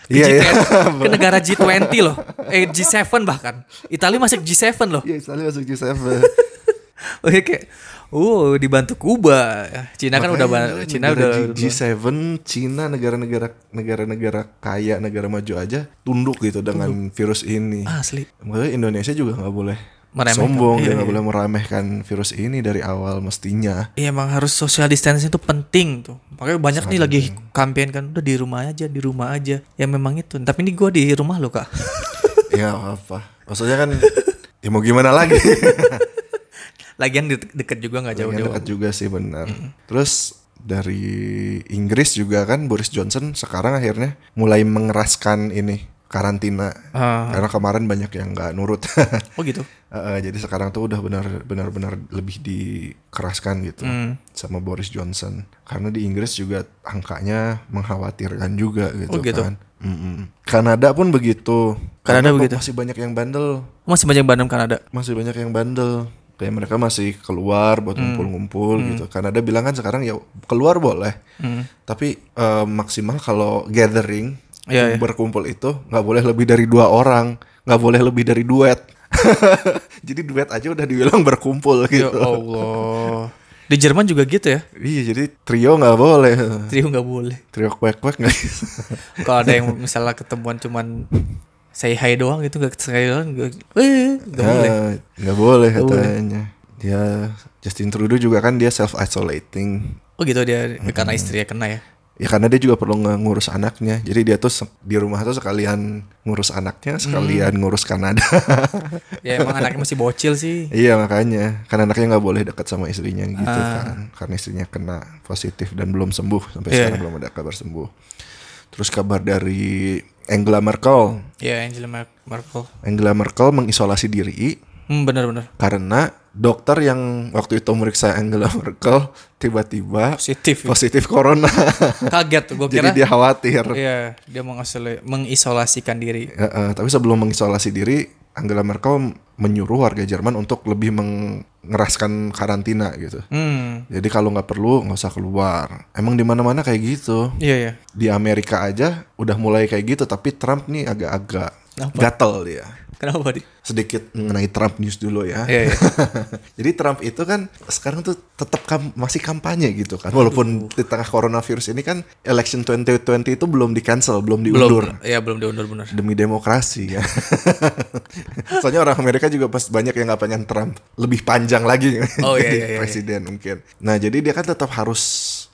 Ke Iya, iya. G20 *laughs* ke negara G20 loh. Eh G7 bahkan. Italia masuk G7 loh. Iya, Italia masuk G7. *laughs* Oke kayak uh dibantu Kuba. Cina kan udah Makanya Cina udah G- G7, Cina negara-negara negara-negara kaya, negara maju aja tunduk gitu dengan virus ini. asli. Makanya Indonesia juga nggak boleh Meremehkan. sombong, Iya, dia nggak iya. boleh meremehkan virus ini dari awal mestinya. Iya emang harus social distancing itu penting tuh. Makanya banyak nih lagi campaign kan udah di rumah aja, di rumah aja. Ya memang itu. Tapi ini gua di rumah loh kak. *laughs* ya apa? Maksudnya kan ya mau gimana lagi? *laughs* Lagian de- deket juga nggak Yang jauh-jauh. dekat juga sih benar. Terus dari Inggris juga kan Boris Johnson sekarang akhirnya mulai mengeraskan ini karantina Ah. karena kemarin banyak yang nggak nurut. Oh gitu. *laughs* Uh, uh, jadi sekarang tuh udah benar benar benar lebih dikeraskan gitu Hmm. sama Boris Johnson karena di Inggris juga angkanya mengkhawatirkan juga gitu, Oh, gitu. kan. Mm-mm. Kanada pun begitu. Kanada Karena begitu. Masih banyak yang bandel, Masih banyak Bandung Kanada. masih banyak yang bandel. Kayak mereka masih keluar buat Hmm. ngumpul-ngumpul gitu. Kanada bilang kan sekarang ya keluar boleh, Hmm. tapi uh, maksimal kalau gathering Iya, iya. berkumpul itu nggak boleh lebih dari dua orang, nggak boleh lebih dari duet. *laughs* jadi duet aja udah dibilang berkumpul Ya gitu. Allah. Di Jerman juga gitu ya. Iya jadi trio nggak boleh. Trio nggak boleh. Trio kuek kuek nggak bisa. *laughs* Kalau ada yang misalnya ketemuan cuman say hi doang gitu nggak say hi doang nggak eh, boleh. Ah, Nggak boleh Nggak boleh. katanya. Dia Justin Trudeau juga kan dia self isolating. Oh gitu dia karena istrinya kena ya. Ya karena dia juga perlu ngurus anaknya. Jadi dia tuh di rumah tuh sekalian ngurus anaknya, sekalian Hmm. ngurus Kanada. *laughs* Ya emang anaknya masih bocil sih. iya makanya, karena anaknya nggak boleh dekat sama istrinya gitu Ah. kan. Karena istrinya kena positif dan belum sembuh sampai Iya. sekarang belum ada kabar sembuh. Terus kabar dari Angela Merkel. Ya Angela Mer- Merkel. Angela Merkel mengisolasi diri Hmm benar-benar karena dokter yang waktu itu meriksa Angela Merkel tiba-tiba positif. ya. positif corona. *laughs* Kaget tuh gue Jadi kira. dia khawatir. Iya dia mengisolasikan diri. Ya, eh, tapi sebelum mengisolasi diri, Angela Merkel menyuruh warga Jerman untuk lebih mengeraskan karantina gitu. Hmm. Jadi kalau nggak perlu nggak usah keluar. Emang di mana-mana kayak gitu. Iya ya. Di Amerika aja udah mulai kayak gitu, tapi Trump nih agak-agak gatel dia. Kenapa di? Sedikit mengenai Trump news dulu ya. Iya iya. *laughs* Jadi Trump itu kan sekarang tuh tetap kam- masih kampanye gitu kan. Walaupun di tengah coronavirus ini kan election 2020 itu belum di cancel, belum diundur belum. Iya belum diundur benar. demi demokrasi ya. *laughs* Soalnya orang Amerika juga pas banyak yang nggak pengen Trump lebih panjang lagi Oh, iya, jadi *laughs* iya, iya, presiden mungkin. Nah jadi dia kan tetap harus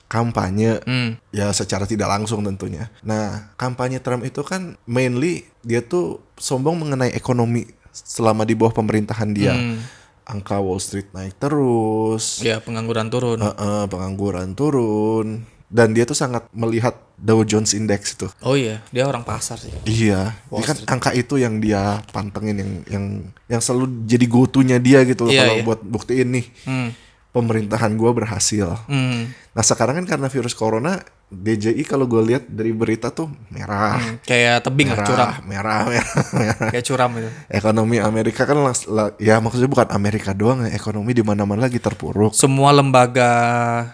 kampanye Hmm. ya secara tidak langsung tentunya. Nah, kampanye Trump itu kan mainly dia tuh sombong mengenai ekonomi selama di bawah pemerintahan dia. Hmm. Angka Wall Street naik terus, Ya pengangguran turun. Heeh, pengangguran turun, dan dia tuh sangat melihat Dow Jones Index itu. Oh iya, dia orang pasar sih. Iya, Wall dia kan angka itu yang dia pantengin yang yang yang selalu jadi go-to-nya dia gitu loh Iya, kalau iya. buat buktiin nih Hmm. Pemerintahan gua berhasil. Hmm. Nah sekarang kan karena virus corona, DJI kalau gue lihat dari berita tuh merah, Hmm. Kayak tebing lah, merah, curam. merah, *laughs* merah, merah. Kayak curam itu. Ekonomi Amerika kan las- la- ya maksudnya bukan Amerika doang ya, ekonomi di mana-mana lagi terpuruk. Semua lembaga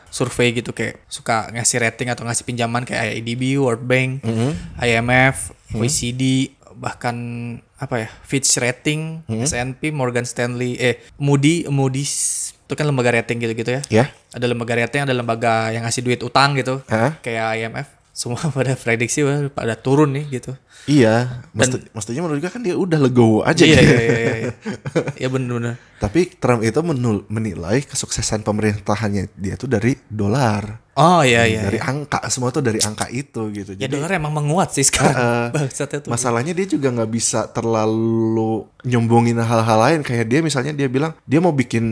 survei gitu kayak suka ngasih rating atau ngasih pinjaman kayak IDB, World Bank, IMF, OECD, bahkan apa ya Fitch Rating, S&P, Morgan Stanley, eh Moody, Moody's itu kan lembaga rating gitu-gitu ya. Ya, Ada lembaga rating, ada lembaga yang ngasih duit utang gitu, Hah? kayak IMF. Semua *laughs* pada prediksi wah, pada turun nih gitu. iya. Mesti, mestinya menurut gue kan dia udah legowo aja Iya gitu. iya iya iya. Iya bener-bener. *laughs* Tapi Trump itu menul- menilai kesuksesan pemerintahannya dia tuh dari dolar, Oh iya iya. dari angka semua tuh dari angka itu gitu. Ya dolar emang menguat sih sekarang. *laughs* Bangsatnya tuh. masalahnya dia juga nggak bisa terlalu nyombongin hal-hal lain kayak dia misalnya dia bilang dia mau bikin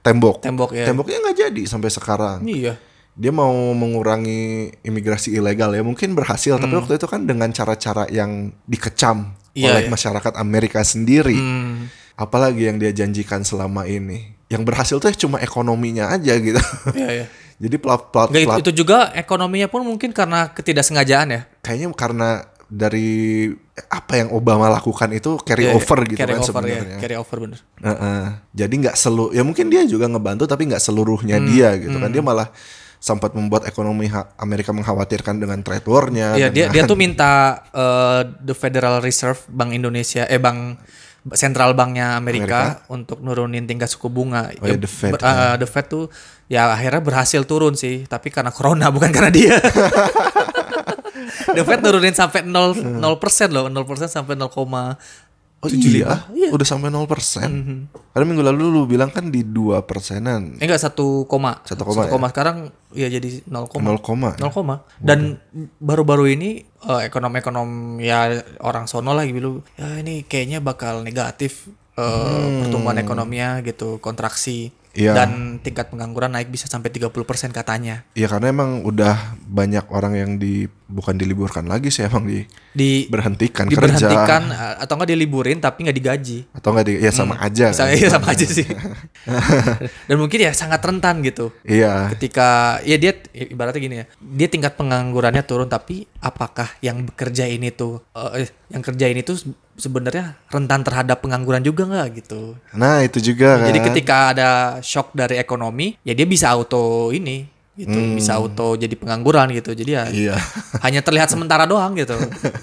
tembok, Tembok ya. temboknya nggak jadi sampai sekarang. Iya. Dia mau mengurangi imigrasi ilegal ya mungkin berhasil tapi waktu itu kan dengan cara-cara yang dikecam Hmm. Iya, oleh iya. masyarakat Amerika sendiri. Hmm. Apalagi yang dia janjikan selama ini. Yang berhasil tuh cuma ekonominya aja gitu. Iya iya. *laughs* Jadi plat, plat, Nggak, itu, plat- itu juga ekonominya pun mungkin karena ketidaksengajaan ya. kayaknya karena dari apa yang Obama lakukan itu carry Iya, iya. over gitu carry kan over, ya. sebenarnya. Carry over bener. Heeh. Jadi nggak selu ya mungkin dia juga ngebantu tapi nggak seluruhnya Hmm, dia gitu kan dia malah sempat membuat ekonomi Amerika mengkhawatirkan dengan trade war-nya. Iya dia dengan- dia tuh minta eh, the Federal Reserve Bank Indonesia eh bank sentral banknya Amerika, untuk nurunin tingkat suku bunga. Oh ya, the Fed, ber- eh, the Fed tuh ya akhirnya berhasil turun sih, tapi karena corona *laughs* bukan karena dia. *laughs* the Fed nurunin sampai 0 0% loh, 0% sampai 0, Oh iya, udah sampai 0%. Mhm. Karena minggu lalu lu bilang kan di 2 persenan. eh enggak 1, koma. Satu koma Satu koma sekarang ya jadi 0, 0, koma. 0 koma. Dan baru-baru ini eh, ekonom-ekonom ya orang sono lagi bilang ya ini kayaknya bakal negatif eh, pertumbuhan ekonominya gitu, kontraksi. Iya. Dan tingkat pengangguran naik bisa sampai 30% katanya. Iya karena emang udah banyak orang yang di bukan diliburkan lagi sih emang di Di berhentikan, diberhentikan kerja atau enggak diliburin tapi nggak digaji. atau enggak di ya sama aja. Sama, kan. iya, sama aja sih. *laughs* Dan mungkin ya sangat rentan gitu. Iya. ketika ya dia ibaratnya gini ya dia tingkat penganggurannya turun tapi apakah yang bekerja ini tuh eh, yang kerja ini tuh sebenarnya rentan terhadap pengangguran juga nggak gitu Nah, itu juga kan. jadi ketika ada shock dari ekonomi ya dia bisa auto ini gitu bisa auto jadi pengangguran gitu jadi ya Iya. *laughs* hanya terlihat sementara doang gitu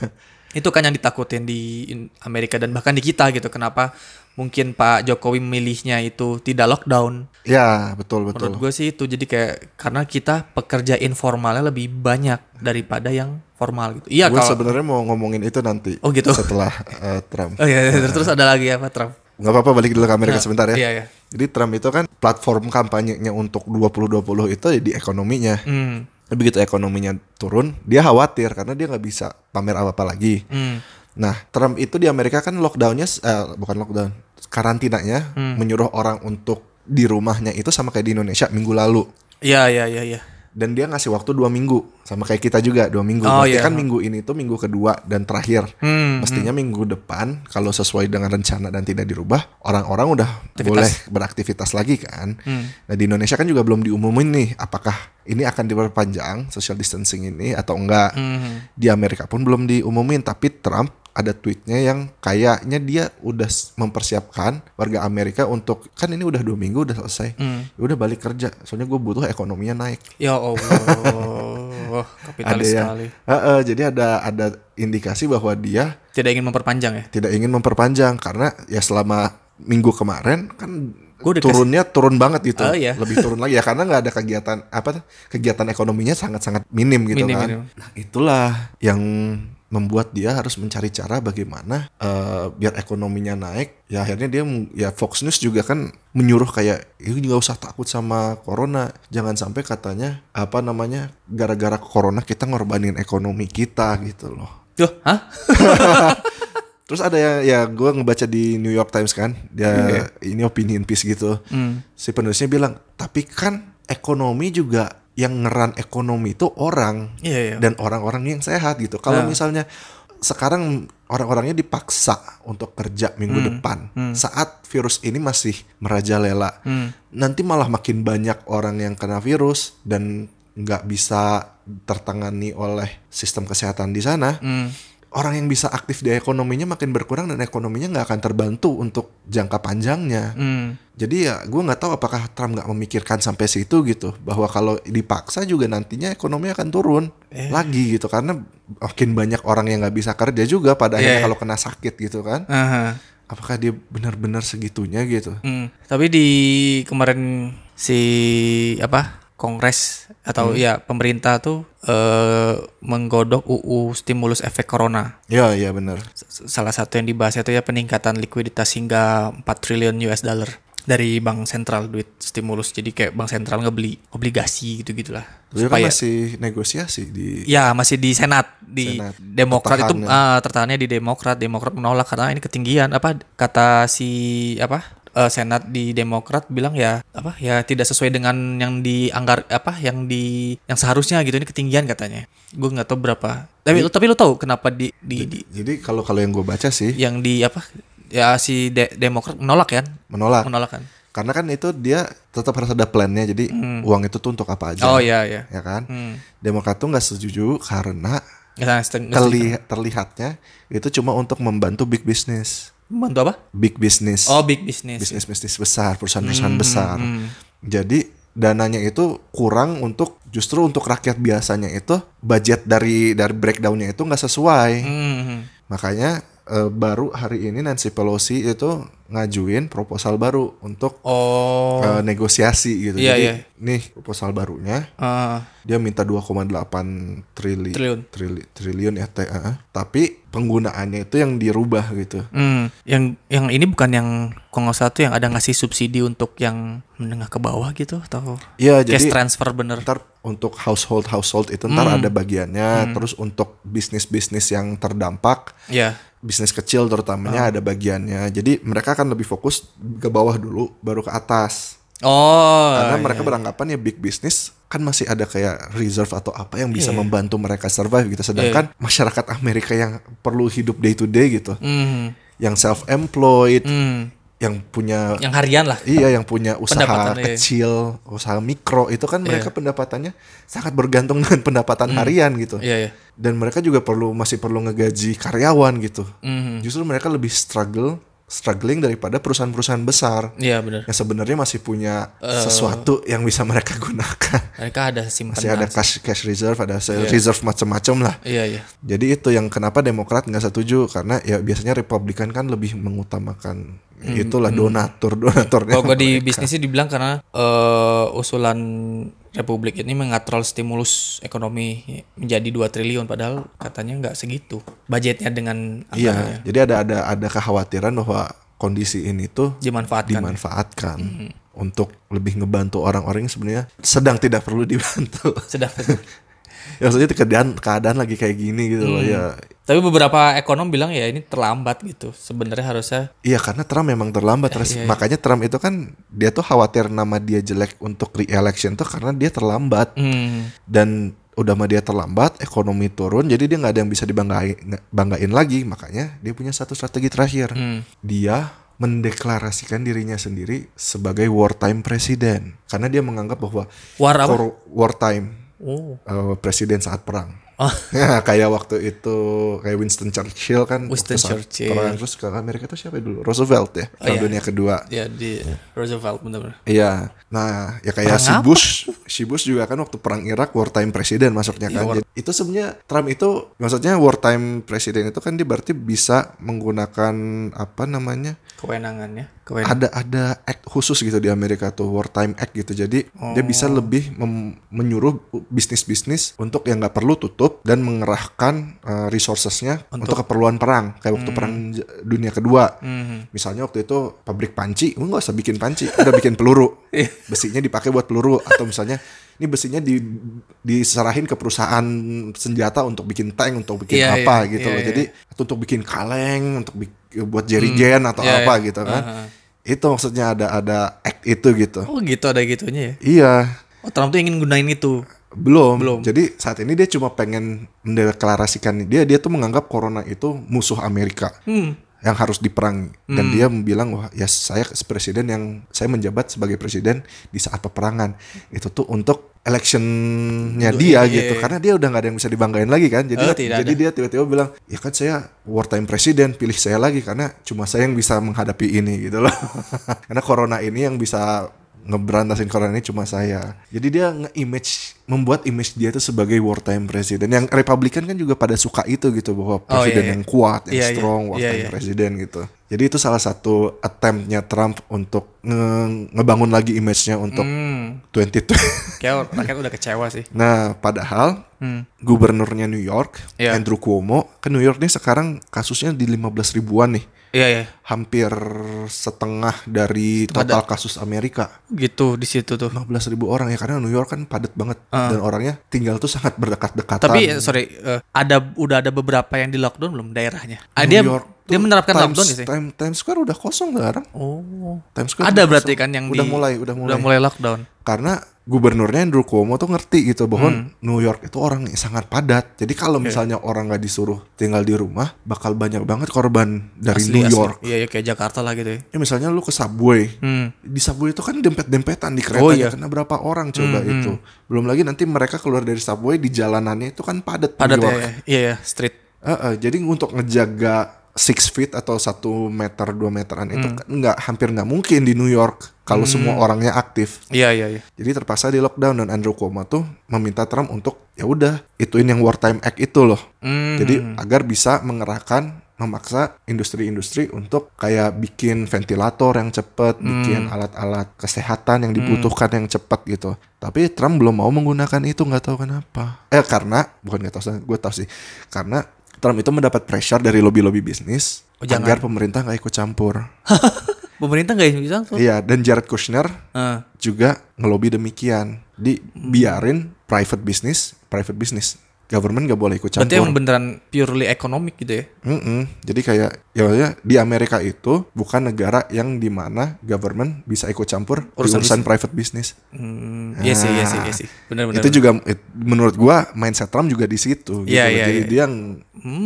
*laughs* itu kan yang ditakutin di Amerika dan bahkan di kita gitu kenapa mungkin Pak Jokowi memilihnya itu tidak lockdown Ya, betul betul. Menurut gue sih itu jadi kayak karena kita pekerja informalnya lebih banyak daripada yang formal gitu. Iya Gue kalau sebenarnya mau ngomongin itu nanti. Oh, gitu. Setelah eh, Trump. Oh iya, iya, terus ada lagi apa Trump? Nggak apa-apa balik dulu ke Amerika sebentar ya. Iya iya. Jadi Trump itu kan platform kampanyenya untuk 2020 itu ya di ekonominya. Hmm. Begitu ekonominya turun, dia khawatir karena dia nggak bisa pamer apa-apa lagi. Hmm. Nah, Trump itu di Amerika kan lockdownnya, eh, bukan lockdown, karantinanya Hmm. menyuruh orang untuk di rumahnya itu sama kayak di Indonesia minggu lalu. Iya iya iya iya. Dan dia ngasih waktu dua minggu, sama kayak kita juga dua minggu. Oh, Berarti iya. kan minggu ini tuh minggu kedua dan terakhir. Hmm. Mestinya minggu depan kalau sesuai dengan rencana dan tidak dirubah, orang-orang udah Aktivitas. boleh beraktivitas lagi kan. Hmm. Nah di Indonesia kan juga belum diumumin nih apakah ini akan diperpanjang social distancing ini atau enggak. Hmm. Di Amerika pun belum diumumin, tapi Trump ada tweetnya yang kayaknya dia udah mempersiapkan warga Amerika untuk kan ini udah dua minggu udah selesai, Hmm. ya udah balik kerja. Soalnya gue butuh ekonominya naik. Ya Allah, *laughs* kapitalis ada yang, sekali. Heeh, jadi ada ada indikasi bahwa dia Tidak ingin memperpanjang ya? tidak ingin memperpanjang karena ya selama minggu kemarin kan Gua udah turunnya turun banget gitu, Oh, iya. lebih turun lagi ya karena nggak ada kegiatan apa kegiatan ekonominya sangat sangat minim gitu Minim, kan. minim. Nah itulah yang membuat dia harus mencari cara bagaimana eh, biar ekonominya naik. Ya akhirnya dia ya Fox News juga kan menyuruh kayak ini nggak usah takut sama corona. Jangan sampai katanya apa namanya gara-gara corona kita ngorbanin ekonomi kita gitu loh. Duh, hah? *laughs* Terus ada ya, ya gue ngebaca di New York Times kan, dia ini opinion piece gitu. Hmm. Si penulisnya bilang, tapi kan ekonomi juga yang ngeran ekonomi itu orang Iya, iya. dan orang-orang yang sehat gitu. Kalau Ah. misalnya sekarang orang-orangnya dipaksa untuk kerja minggu Hmm. depan saat virus ini masih merajalela, Hmm. nanti malah makin banyak orang yang kena virus dan nggak bisa tertangani oleh sistem kesehatan di sana Hmm. Orang yang bisa aktif di ekonominya makin berkurang dan ekonominya nggak akan terbantu untuk jangka panjangnya. Hmm. Jadi ya gue nggak tahu apakah Trump nggak memikirkan sampai situ gitu bahwa kalau dipaksa juga nantinya ekonomi akan turun Eh. lagi gitu karena makin banyak orang yang nggak bisa kerja juga pada akhirnya Iya. kalau kena sakit gitu kan. Aha. Apakah dia benar-benar segitunya gitu? Hmm. Tapi di kemarin si apa Kongres atau ya pemerintah tuh eh, menggodok UU stimulus efek corona. Ya iya benar. Salah satu yang dibahas itu ya peningkatan likuiditas hingga 4 triliun US dollar dari bank sentral duit stimulus. Jadi kayak bank sentral ngebeli obligasi gitu-gitulah. Dia kan Supaya masih negosiasi di Ya masih di Senat di Senat. Demokrat itu Tertahan, ah, tertahannya di Demokrat Demokrat menolak karena ini ketinggian apa kata si apa eh, Senat di Demokrat bilang ya apa ya tidak sesuai dengan yang dianggar apa yang di yang seharusnya gitu ini ketinggian katanya. Gue nggak tahu berapa. Tapi lu tapi lu tahu kenapa di di, di Jadi kalau kalau yang gue baca sih yang di apa ya si De- Demokrat menolak kan? Menolak. Menolak kan? Karena kan itu dia tetap harus ada plannya jadi uang itu tuh untuk apa aja. Oh ya ya ya kan? Hmm. Demokrat tuh nggak setuju karena Nggak- nggak- nggak- terli- terlihatnya itu cuma untuk membantu big business bantu apa? Big business. Oh big business. Bisnis bisnis besar perusahaan-perusahaan besar. hmm. jadi dananya itu kurang untuk justru untuk rakyat biasanya itu budget dari dari breakdownnya itu nggak sesuai. Hmm. makanya eh, baru hari ini Nancy Pelosi itu ngajuin proposal baru untuk oh eh, negosiasi gitu. Iya, Jadi iya. nih proposal barunya ah, dia minta 2,8 trili Triliun. trili- triliun ya ah. tapi penggunaannya itu yang dirubah gitu. Hmm, yang yang ini bukan yang kalau nggak salah tuh yang ada ngasih subsidi untuk yang menengah ke bawah gitu atau Iya cash jadi transfer bener. ntar untuk household household itu ntar Hmm. ada bagiannya, terus untuk bisnis bisnis yang terdampak Ya. Bisnis kecil terutamanya ada bagiannya. Jadi mereka akan lebih fokus ke bawah dulu baru ke atas. Oh. Karena iya. mereka beranggapan ya big business kan masih ada kayak reserve atau apa yang bisa Iya. membantu mereka survive gitu. Sedangkan masyarakat Amerika yang perlu hidup day to day gitu, Hmm, yang self employed, hmm. yang punya Yang harian lah. Iya yang punya usaha Pendapatan, iya. kecil, usaha mikro itu kan mereka pendapatannya sangat bergantung dengan pendapatan harian gitu. Iya, iya. Dan mereka juga perlu masih perlu ngegaji karyawan gitu. Hmm. Justru mereka lebih struggle struggling daripada perusahaan-perusahaan besar Iya bener. yang sebenarnya masih punya Eh. sesuatu yang bisa mereka gunakan. Mereka ada simpanan. Masih ada cash cash reserve, ada reserve macam-macam lah. Iya, iya. Jadi itu yang kenapa Demokrat nggak setuju karena ya biasanya Republikan kan lebih mengutamakan itulah donatur donaturnya. Kalau gue di bisnis sih dibilang karena eh, usulan Republik ini mengatrol stimulus ekonomi menjadi 2 triliun padahal katanya nggak segitu budgetnya dengan Iya, jadi ada ada ada kekhawatiran bahwa kondisi ini tuh dimanfaatkan. dimanfaatkan untuk lebih ngebantu orang-orang yang sebenarnya sedang tidak perlu dibantu. Sedang. *laughs* ya maksudnya keadaan keadaan lagi kayak gini gitu loh ya. Tapi beberapa ekonom bilang ya ini terlambat gitu. Sebenarnya harusnya Iya karena Trump memang terlambat. Terus iya, iya. makanya Trump itu kan dia tuh khawatir nama dia jelek untuk re-election tuh karena dia terlambat. Hmm, dan udah mah dia terlambat ekonomi turun jadi dia nggak ada yang bisa dibanggain banggain lagi. Makanya dia punya satu strategi terakhir. Hmm. dia mendeklarasikan dirinya sendiri sebagai wartime presiden karena dia menganggap bahwa war- wartime Oh. eh, presiden saat perang Oh. *laughs* ya kayak waktu itu kayak Winston Churchill kan Winston Churchill. perang terus ke Amerika itu siapa dulu Roosevelt ya Oh, iya. dunia kedua Ya di Roosevelt bener-bener. Iya, nah ya kayak Perang si apa? Bush, si Bush juga kan waktu perang Irak wartime presiden masuknya Iya, kan. war- Jadi, itu sebenarnya Trump itu maksudnya wartime presiden itu kan dia berarti bisa menggunakan apa namanya Kewenangannya. Kewenangan. ada ada act khusus gitu di Amerika tuh wartime act gitu. Jadi dia bisa Oh. lebih mem- menyuruh bisnis-bisnis untuk yang nggak perlu tutup dan mengerahkan uh, resourcesnya untuk, keperluan perang kayak waktu perang J- dunia kedua Mhm. misalnya waktu itu pabrik panci nggak usah bikin panci udah bikin peluru *laughs* Iya. besinya dipakai buat peluru atau misalnya ini besinya di diserahin ke perusahaan senjata untuk bikin tank untuk bikin Iya, apa iya, gitu iya, loh iya. jadi atau untuk bikin kaleng untuk bik- buat jerigen atau Iya, apa iya. gitu kan Aha. itu maksudnya ada ada act itu gitu Oh gitu ada gitunya ya. iya Oh Trump tuh ingin gunain itu. belum. Belum. Jadi saat ini dia cuma pengen mendeklarasikan dia dia tuh menganggap corona itu musuh Amerika Hmm. Yang harus diperangi dan dia bilang wah ya saya presiden yang saya menjabat sebagai presiden di saat peperangan. Itu tuh untuk electionnya dia iya, gitu. iya. karena dia udah nggak ada yang bisa dibanggain lagi kan. Jadi Oh, jadi dia tiba-tiba bilang ya kan saya wartime presiden pilih saya lagi karena cuma saya yang bisa menghadapi ini gitu loh. *laughs* Karena corona ini yang bisa ngeberantasin corona ini cuma saya. Jadi dia nge-image membuat image dia itu sebagai wartime president. Yang Republikan kan juga pada suka itu gitu bahwa Oh, presiden iya, iya. yang kuat, yang Iya, iya. strong, Iya, wartime iya. presiden gitu. Jadi itu salah satu attemptnya Trump untuk nge- ngebangun lagi image-nya untuk Hmm. 2020. *laughs* Kayak rakyat udah kecewa sih. Nah, padahal Hmm. gubernurnya New York, Iya. Andrew Cuomo, kan New York nih sekarang kasusnya di 15 ribuan nih. Iya ya. Hampir setengah dari total kasus Amerika. Gitu di situ tuh. 15 ribu orang ya karena New York kan padat banget dan orangnya tinggal tuh sangat berdekat-dekatan. Tapi eh, sorry, eh, ada udah ada beberapa yang di lockdown belum daerahnya? Ah, New dia York dia menerapkan Times, lockdown ya sih? Time- Times Square udah kosong sekarang. Oh. Times Square Ada berarti kosong. kan yang udah di- mulai, udah mulai. Udah mulai lockdown. Karena gubernurnya Andrew Cuomo tuh ngerti gitu bahwa Hmm. New York itu orang yang sangat padat. Jadi kalau Iya. misalnya orang nggak disuruh tinggal di rumah, bakal banyak banget korban dari Asli, New asli. York. Iya, iya kayak Jakarta lah gitu ya. Ya misalnya lu ke subway, Hmm. di subway itu kan dempet-dempetan di Oh, keretanya iya. kena berapa orang coba itu. Belum lagi nanti mereka keluar dari subway di jalanannya itu kan padat. Padat ya. Ya. Iya ya, street. Heeh, jadi untuk ngejaga six feet atau satu meter dua meteran itu Hmm. kan nggak hampir nggak mungkin di New York kalau semua orangnya aktif. Iya, iya, iya. Jadi terpaksa di lockdown dan Andrew Cuomo tuh meminta Trump untuk ya udah ituin yang wartime act itu loh. Hmm. Jadi agar bisa mengerahkan memaksa industri-industri untuk kayak bikin ventilator yang cepet, bikin alat-alat kesehatan yang dibutuhkan yang cepet gitu. Tapi Trump belum mau menggunakan itu nggak tahu kenapa. Eh karena bukan nggak tahu, gue tahu sih. Karena Trump itu mendapat pressure dari lobby-lobby bisnis Oh, jangan. agar pemerintah nggak ikut campur. *laughs* Pemerintah nggak bisa tuh. Iya, dan Jared Kushner Ah. juga ngelobi demikian. Di biarin private business, private business. Government gak boleh ikut Berarti campur. emang beneran purely ekonomik gitu ya? Mm-mm. Jadi kayak ya maksudnya di Amerika itu bukan negara yang di mana government bisa ikut campur Urusan di urusan private business. Hmm, iya sih, iya sih, iya sih. Bener-bener. itu juga it- menurut gua mindset Trump juga di situ. Gitu Iya, loh. iya, Jadi iya. dia ng-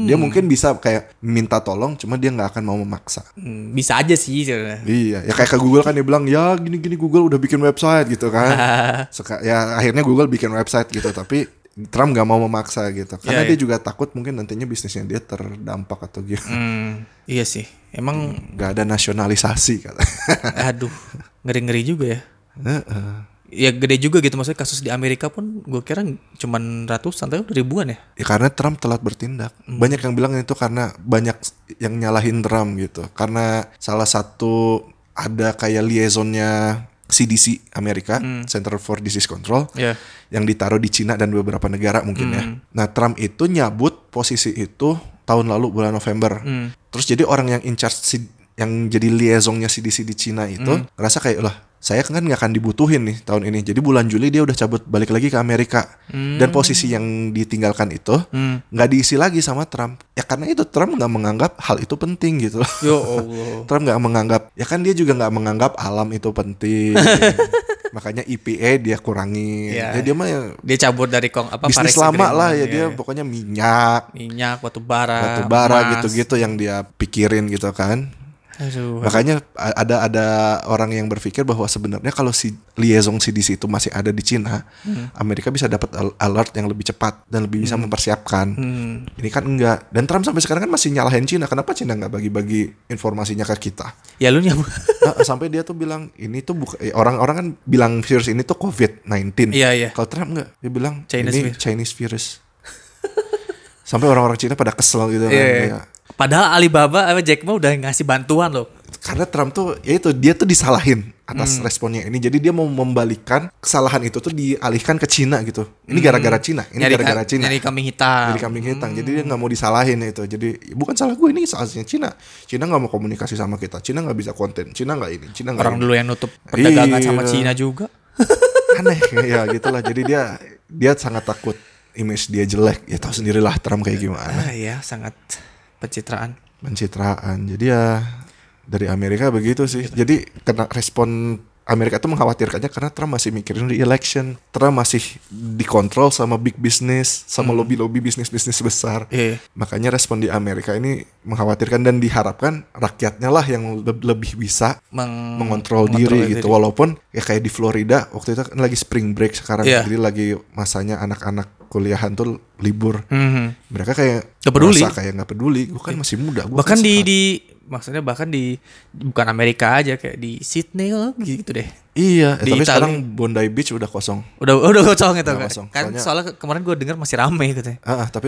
dia mungkin bisa kayak minta tolong, cuma dia nggak akan mau memaksa. Hmm, bisa aja sih sebenarnya. Iya, ya kayak ke Google kan dia bilang ya gini-gini Google udah bikin website gitu kan. *laughs* Seka- ya akhirnya Google bikin website gitu, tapi Trump nggak mau memaksa gitu, karena Iya, dia juga takut mungkin nantinya bisnisnya dia terdampak atau gitu. Hmm, iya sih. Emang Nggak ada nasionalisasi kata. *laughs* aduh, ngeri-ngeri juga ya. Heeh. Ya gede juga gitu maksudnya kasus di Amerika pun gue kira cuman ratusan tapi ribuan ya. Ya karena Trump telat bertindak. Banyak yang bilang itu karena banyak yang nyalahin Trump gitu. Karena salah satu ada kayak liaisonnya CDC Amerika, Center for Disease Control, Iya. yang ditaruh di Cina dan beberapa negara mungkin ya. Nah Trump itu nyabut posisi itu tahun lalu bulan November. Terus jadi orang yang in charge yang jadi liaisonnya CDC di Cina itu ngerasa kayak lah saya kan nggak akan dibutuhin nih tahun ini. Jadi bulan Juli dia udah cabut balik lagi ke Amerika. Dan posisi yang ditinggalkan itu Hmm. nggak diisi lagi sama Trump. Ya karena itu Trump nggak menganggap hal itu penting gitu. *laughs* Yo Allah. *laughs* Trump nggak menganggap ya kan dia juga nggak menganggap alam itu penting. *laughs* Makanya EPA dia kurangi. Iya. Ya dia mah ya Dia cabut dari kong apa bisnis Paris lama lah ya iya, dia iya. pokoknya minyak, minyak, batu bara, batu bara gitu-gitu yang dia pikirin gitu kan. Aduh. Makanya ada ada orang yang berpikir bahwa sebenarnya kalau si liaison CDC itu masih ada di Cina, Amerika bisa dapat al- alert yang lebih cepat dan lebih bisa mempersiapkan. Hmm. Ini kan enggak. Dan Trump sampai sekarang kan masih nyalahin Cina. Kenapa Cina nggak bagi-bagi informasinya ke kita? Ya lu. Nah, *laughs* sampai dia tuh bilang ini tuh bukan eh, orang-orang kan bilang virus ini tuh COVID-19. Iya, iya. Kalau Trump enggak, dia bilang Chinese ini virus. Chinese virus. *laughs* sampai orang-orang Cina pada kesel gitu kan. Iya, iya. kayak, Padahal Alibaba apa Jack Ma udah ngasih bantuan loh. karena Trump tuh ya itu dia tuh disalahin atas Hmm. responnya ini. Jadi dia mau membalikan kesalahan itu tuh dialihkan ke Cina gitu. Ini gara-gara Cina, ini Hmm. Gara-gara Cina. Nyari kambing hitam. Jadi kambing hitam. Jadi dia nggak mau disalahin itu. Jadi bukan salah gue ini salahnya Cina. Cina nggak mau komunikasi sama kita. Cina nggak bisa konten. Cina nggak ini. Cina nggak Orang ini. dulu yang nutup perdagangan Iya. sama Cina juga. *laughs* aneh ya gitulah. Jadi dia dia sangat takut image dia jelek. Ya tahu sendirilah Trump kayak gimana. Ah, ya sangat pencitraan. pencitraan. Jadi ya dari Amerika begitu sih. Jadi kena respon Amerika itu mengkhawatirkannya karena Trump masih mikirin di election. Trump masih dikontrol sama big business, sama lobby-lobby bisnis-bisnis besar. Iya. Makanya respon di Amerika ini mengkhawatirkan dan diharapkan rakyatnya lah yang le- lebih bisa Meng- mengontrol mengontrol diri gitu. Walaupun ya kayak di Florida waktu itu kan lagi spring break sekarang. Iya. Jadi lagi masanya anak-anak kuliahan tuh libur. Mhm. Mereka kayak Nggak peduli. kayak nggak peduli. Gue kan masih muda. Gua bahkan kan di di maksudnya bahkan di bukan Amerika aja kayak di Sydney gitu deh Iya, eh, Di tapi Itali. sekarang Bondi Beach udah kosong. udah udah kosong itu Udah kan kosong. kan Soalnya- soalnya kemarin gue dengar masih rame gitu Ah, ah, tapi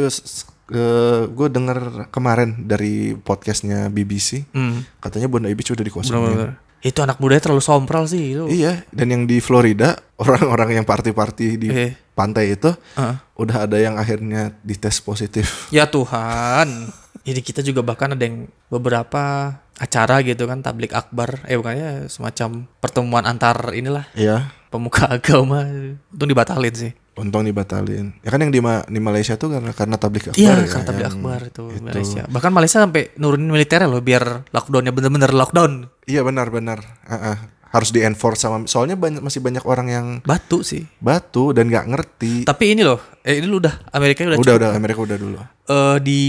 gue denger kemarin dari podcastnya BBC, hmm. katanya Bondi Beach udah dikosongin. itu anak mudanya terlalu sompral sih itu Iya, dan yang di Florida *laughs* orang-orang yang party-party di Iya. Pantai itu Heeh. udah ada yang akhirnya dites positif. ya Tuhan jadi kita juga bahkan ada yang beberapa acara gitu kan tablik akbar eh bukannya semacam pertemuan antar inilah Iya, pemuka *laughs* agama itu dibatalin sih untung dibatalin. Ya kan yang di, Ma- di Malaysia tuh karena karena tablik akbar Iya, ya, karena tablik akbar itu, itu. Malaysia. Bahkan Malaysia sampai nurunin militernya loh biar lockdownnya bener-bener lockdown. Iya benar-benar. Ah, ah. Harus di enforce sama soalnya banyak masih banyak orang yang Batu sih. batu dan nggak ngerti. Tapi ini loh, eh ini lu udah Amerika udah, Udah cukup. udah Amerika udah dulu. Eh, di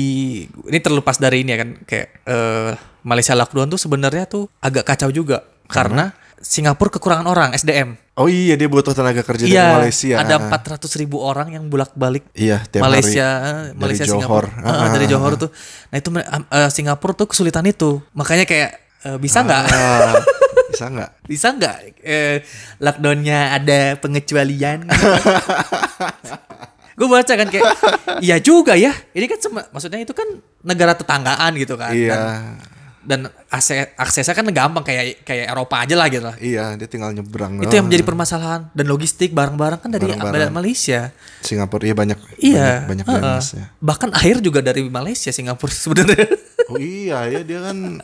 ini terlepas dari ini ya kan kayak eh, Malaysia lockdown tuh sebenarnya tuh agak kacau juga karena Singapura kekurangan orang SDM. Oh iya dia butuh tenaga kerja dari Iya, Malaysia. ada Ah, 400 ribu orang yang bolak-balik Iya, tiap Malaysia, hari. eh, Dari Malaysia Johor. Singapura, Ah, Eh, dari ah, Johor tuh. Nah itu eh, Singapura tuh kesulitan itu, makanya kayak eh, bisa nggak? Ah, *laughs* bisa nggak? Bisa nggak eh, lockdownnya ada pengecualian? *laughs* gue baca kan kayak iya juga ya. Ini kan cuma maksudnya itu kan negara tetanggaan gitu kan. Iya, Dan, dan akses, aksesnya kan gampang kayak kayak Eropa aja lah gitu lah. iya dia tinggal nyebrang. Itu yang menjadi permasalahan dan logistik barang-barang kan dari Barang-barang. Malaysia. Singapura iya banyak. Iya. banyak, banyak ya. Bahkan air juga dari Malaysia Singapura *laughs* sebenarnya. Oh iya ya dia kan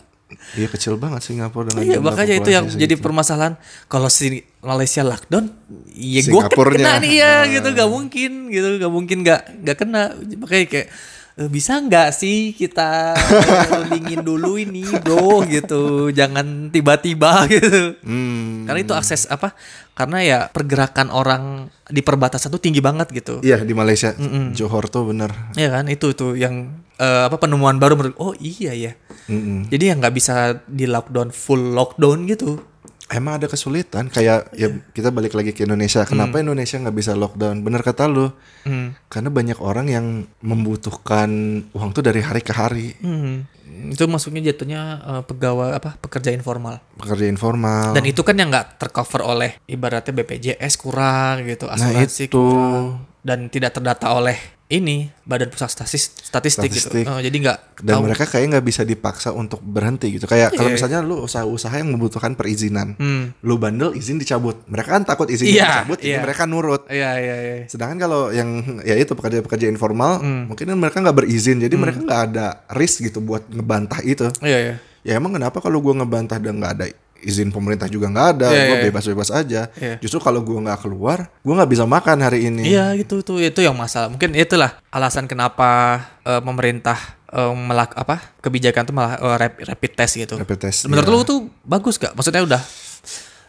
dia kecil banget Singapura dengan Iya makanya itu yang populasi jadi segitu. permasalahan. Kalau si Malaysia lockdown, ya gue Singapurnya. kena nih ya Ah. gitu. Gak mungkin gitu. Gak mungkin gak nggak kena. Makanya kayak "Eh, bisa nggak sih kita rundingin dulu ini bro? Gitu. Jangan tiba-tiba *laughs* gitu. Hmm. karena itu akses apa karena ya pergerakan orang di perbatasan tuh tinggi banget gitu. Iya di Malaysia. Johor tuh bener. ya kan? Itu tuh yang eh, apa penemuan baru menurut oh iya ya Mm-mm. jadi yang nggak bisa di lockdown full lockdown gitu Emang ada kesulitan kayak ya kita balik lagi ke Indonesia. Kenapa Indonesia nggak bisa lockdown? Bener kata lu. Hmm. Karena banyak orang yang membutuhkan uang tuh dari hari ke hari. Hmm. Itu masuknya jatuhnya eh, pegawai apa pekerja informal. Pekerja informal. Dan itu kan yang nggak tercover oleh ibaratnya BPJS kurang gitu, asuransi itu. kurang dan tidak terdata oleh ini Badan Pusat Statistik, Statistik, Statistik. gitu. Eh, jadi nggak dan tahu. mereka kayak nggak bisa dipaksa untuk berhenti gitu. Kayak kalau Iya. misalnya lu usaha-usaha yang membutuhkan perizinan, Hmm. lu bandel izin dicabut. Mereka kan takut izin Iya, dicabut, jadi iya. mereka nurut. Iya iya iya. Sedangkan kalau yang ya itu pekerja-pekerja informal, Hmm. mungkin mereka nggak berizin, jadi mereka nggak ada risk gitu buat ngebantah itu. Iya iya. Ya emang kenapa kalau gua ngebantah dan nggak ada izin pemerintah juga nggak ada, Iya, gua iya. bebas-bebas aja. Iya. Justru kalau gua nggak keluar, gua nggak bisa makan hari ini. Iya gitu tuh itu yang masalah. Mungkin itulah alasan kenapa eh, pemerintah eh, melak apa kebijakan tuh malah eh, rapid, rapid test gitu. Rapid test, Menurut iya. lu tuh bagus gak? Maksudnya udah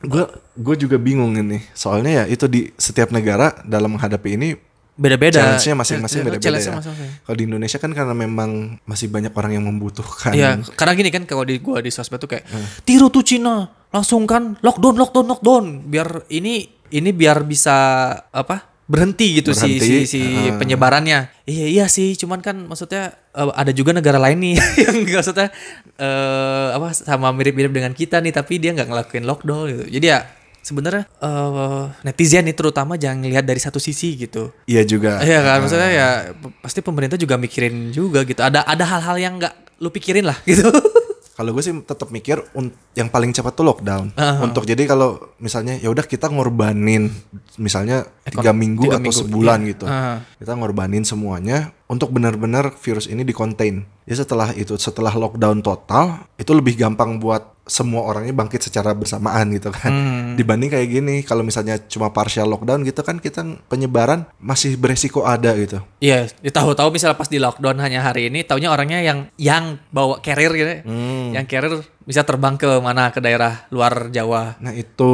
Gue gue juga bingung ini. Soalnya ya itu di setiap negara dalam menghadapi ini beda-beda. challenge-nya masing-masing beda-beda Challenge-nya ya. Kalau di Indonesia kan karena memang masih banyak orang yang membutuhkan. Iya, karena gini kan kalau di gua di sosmed tuh kayak Hmm. tiru tuh Cina, langsung kan lockdown lockdown lockdown biar ini ini biar bisa apa? berhenti gitu si si si ah. penyebarannya. Iya iya sih, cuman kan maksudnya eh, ada juga negara lain nih *laughs* yang maksudnya eh apa sama mirip-mirip dengan kita nih tapi dia nggak ngelakuin lockdown gitu. Jadi ya sebenarnya eh netizen nih terutama jangan lihat dari satu sisi gitu. Iya juga. Iya kan, maksudnya ya pasti pemerintah juga mikirin juga gitu. Ada ada hal-hal yang nggak lu pikirin lah *laughs* gitu. Kalau gue sih tetap mikir yang paling cepat tuh lockdown. Ah. Untuk jadi kalau misalnya ya udah kita ngorbanin misalnya tiga minggu tiga atau minggu, sebulan iya. gitu. Ah. Kita ngorbanin semuanya untuk benar-benar virus ini dikontain. Ya setelah itu setelah lockdown total itu lebih gampang buat semua orangnya bangkit secara bersamaan gitu kan. Hmm. Dibanding kayak gini kalau misalnya cuma partial lockdown gitu kan kita penyebaran masih beresiko ada gitu. Iya, ya tahu-tahu misalnya pas di lockdown hanya hari ini, taunya orangnya yang yang bawa carrier gitu, ya. Hmm. yang carrier bisa terbang ke mana ke daerah luar Jawa. Nah itu.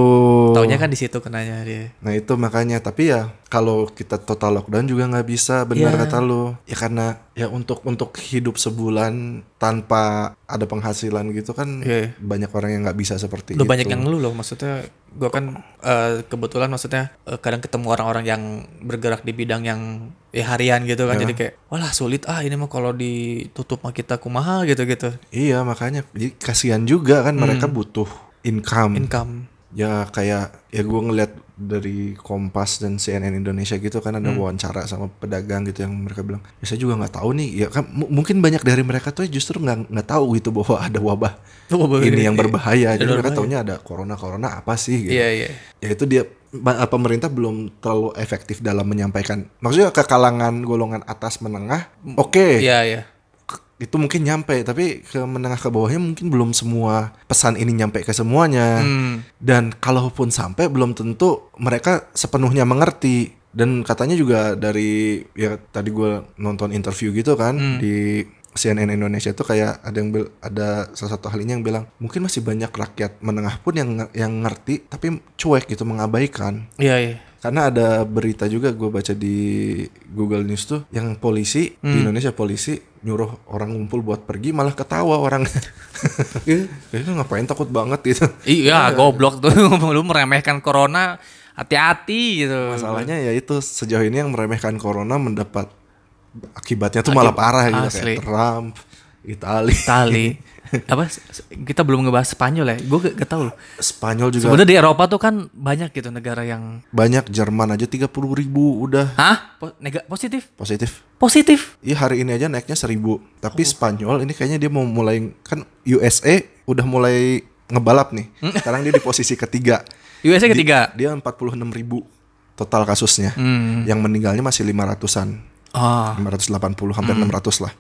Taunya kan di situ kenanya dia. Nah itu makanya tapi ya kalau kita total lockdown juga nggak bisa benar Iya. kata lu ya karena ya untuk untuk hidup sebulan tanpa ada penghasilan gitu kan Iya. banyak orang yang nggak bisa seperti Udah itu. banyak yang ngeluh loh maksudnya gue kan eh, kebetulan maksudnya eh, kadang ketemu orang-orang yang bergerak di bidang yang ya harian gitu kan jadi kayak walah sulit ah ini mah kalau ditutup mah kita kumaha gitu gitu Iya makanya jadi kasihan juga kan mereka butuh income. income Ya kayak ya gue ngeliat dari Kompas dan CNN Indonesia gitu kan ada wawancara sama pedagang gitu yang mereka bilang ya saya juga nggak tahu nih. Ya kan mu- mungkin banyak dari mereka tuh justru nggak nggak tahu gitu bahwa *laughs* ada wabah Wabah ini yang berbahaya. Jadi mereka taunya ada corona corona apa sih gitu. Iya iya. Ya itu dia ba- pemerintah belum terlalu efektif dalam menyampaikan. Maksudnya ke kalangan golongan atas menengah oke. Iya iya itu mungkin nyampe tapi ke menengah ke bawahnya mungkin belum semua pesan ini nyampe ke semuanya. Hmm. dan kalaupun sampai belum tentu mereka sepenuhnya mengerti. Dan katanya juga dari ya tadi gue nonton interview gitu kan di CNN Indonesia tuh kayak ada yang ada salah satu ahlinya yang bilang mungkin masih banyak rakyat menengah pun yang yang ngerti tapi cuek gitu mengabaikan. Iya iya. Karena ada berita juga gue baca di Google News tuh yang polisi di Indonesia polisi nyuruh orang ngumpul buat pergi malah ketawa orang. *laughs* Kayaknya ngapain takut banget gitu. iya goblok tuh. *laughs* Lu meremehkan corona hati-hati gitu. Masalahnya ya itu sejauh ini yang meremehkan corona mendapat akibatnya tuh malah parah gitu. Asli. kayak Trump, Italia, Itali *laughs* apa kita belum ngebahas Spanyol ya gue gak, gak tahu loh Spanyol juga sebenarnya di Eropa tuh kan banyak gitu negara yang banyak Jerman aja 30 ribu udah hah Po- nega positif positif. positif Iya hari ini aja naiknya seribu. Tapi Spanyol ini kayaknya dia mau mulai kan USA udah mulai ngebalap nih. Sekarang dia di posisi ketiga. USA Di- ketiga Dia 46 ribu total kasusnya. Hmm. Yang meninggalnya masih 500-an. Ah 580 hampir 600 lah.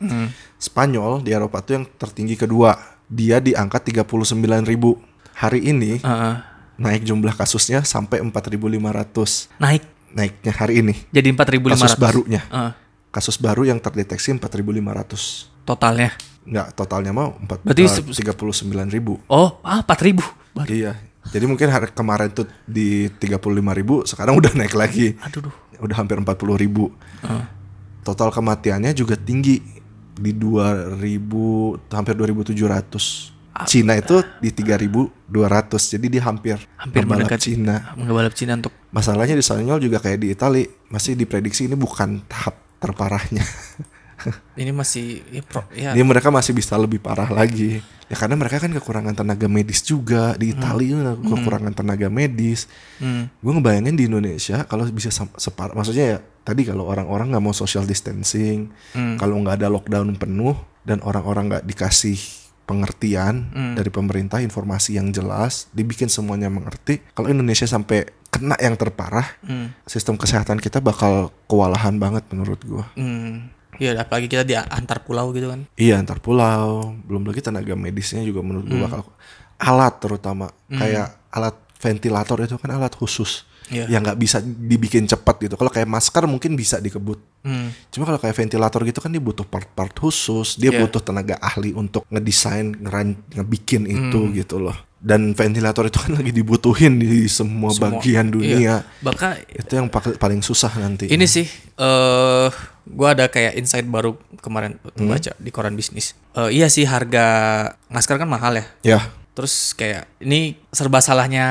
Spanyol di Eropa tuh yang tertinggi kedua. Dia di angka 39 ribu. Hari ini ah. naik jumlah kasusnya sampai 4.500. naik Naiknya hari ini. jadi 4.500 Kasus barunya. Ah, Kasus baru yang terdeteksi 4.500. totalnya Enggak, totalnya mau empat Berarti eh, se- 39 ribu. oh ah 4.000 Baru. Iya. Jadi mungkin hari kemarin tuh di 35 ribu, sekarang udah naik lagi. aduh duh. Udah hampir 40 ribu. Total kematiannya juga tinggi di 2000 hampir 2700. Cina itu di 3200. Jadi dia hampir hampir mendekati Cina. ngebalap Cina untuk Masalahnya di Spanyol juga kayak di Itali, masih diprediksi ini bukan tahap terparahnya. *laughs* *laughs* ini masih ya, pro, ya Ini mereka masih bisa lebih parah lagi. Ya karena mereka kan kekurangan tenaga medis juga di Italia kekurangan tenaga medis. Hmm. Gue ngebayangin di Indonesia kalau bisa separ, maksudnya ya tadi kalau orang-orang nggak mau social distancing, Hmm. kalau nggak ada lockdown penuh dan orang-orang nggak dikasih pengertian Hmm. dari pemerintah informasi yang jelas, dibikin semuanya mengerti. Kalau Indonesia sampai kena yang terparah, Hmm. sistem kesehatan kita bakal kewalahan banget menurut gue. Hmm. Ya apalagi kita di antar pulau gitu kan. Iya antar pulau, belum lagi tenaga medisnya juga menurut gua bakal alat terutama kayak alat ventilator itu kan alat khusus Iya. yang nggak bisa dibikin cepat gitu. Kalau kayak masker mungkin bisa dikebut. Hmm. Cuma kalau kayak ventilator gitu kan dia butuh part-part khusus, dia Iya. butuh tenaga ahli untuk ngedesain, ngeran- ngebikin itu gitu loh. Dan ventilator itu kan lagi dibutuhin di semua, Semua- bagian dunia. Bahkan Itu yang paling susah nanti. ini sih eh gua ada kayak insight baru kemarin Hmm? baca di koran bisnis. Eh, iya sih harga masker kan mahal ya. Ya, Terus kayak ini serba salahnya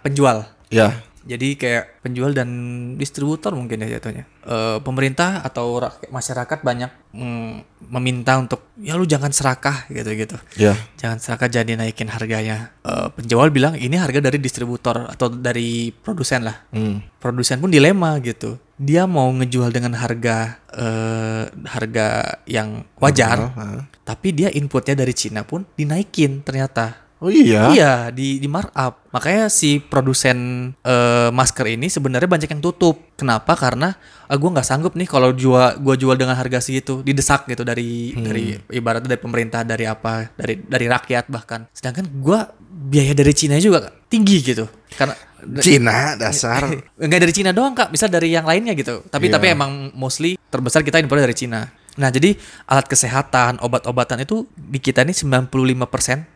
penjual. ya, Jadi kayak penjual dan distributor mungkin ya jatuhnya. Eh, pemerintah atau rak- masyarakat banyak mm, meminta untuk ya lu jangan serakah gitu-gitu. ya. Jangan serakah jadi naikin harganya. Eh, penjual bilang ini harga dari distributor atau dari produsen lah. Hmm. Produsen pun dilema gitu. dia mau ngejual dengan harga eh, harga yang wajar, Heeh. tapi dia inputnya dari Cina pun dinaikin ternyata. Oh iya. Iya, di di markup. Makanya si produsen eh, masker ini sebenarnya banyak yang tutup. Kenapa? Karena ah, gua nggak sanggup nih kalau jual gua jual dengan harga segitu, didesak gitu dari dari ibaratnya dari pemerintah, dari apa, dari dari rakyat bahkan. Sedangkan gua biaya dari Cina juga tinggi gitu. Karena *laughs* Cina dasar. *laughs* Enggak dari Cina doang kak, bisa dari yang lainnya gitu. Tapi Iya. tapi emang mostly terbesar kita impor dari Cina. Nah jadi alat kesehatan, obat-obatan itu di kita ini 95%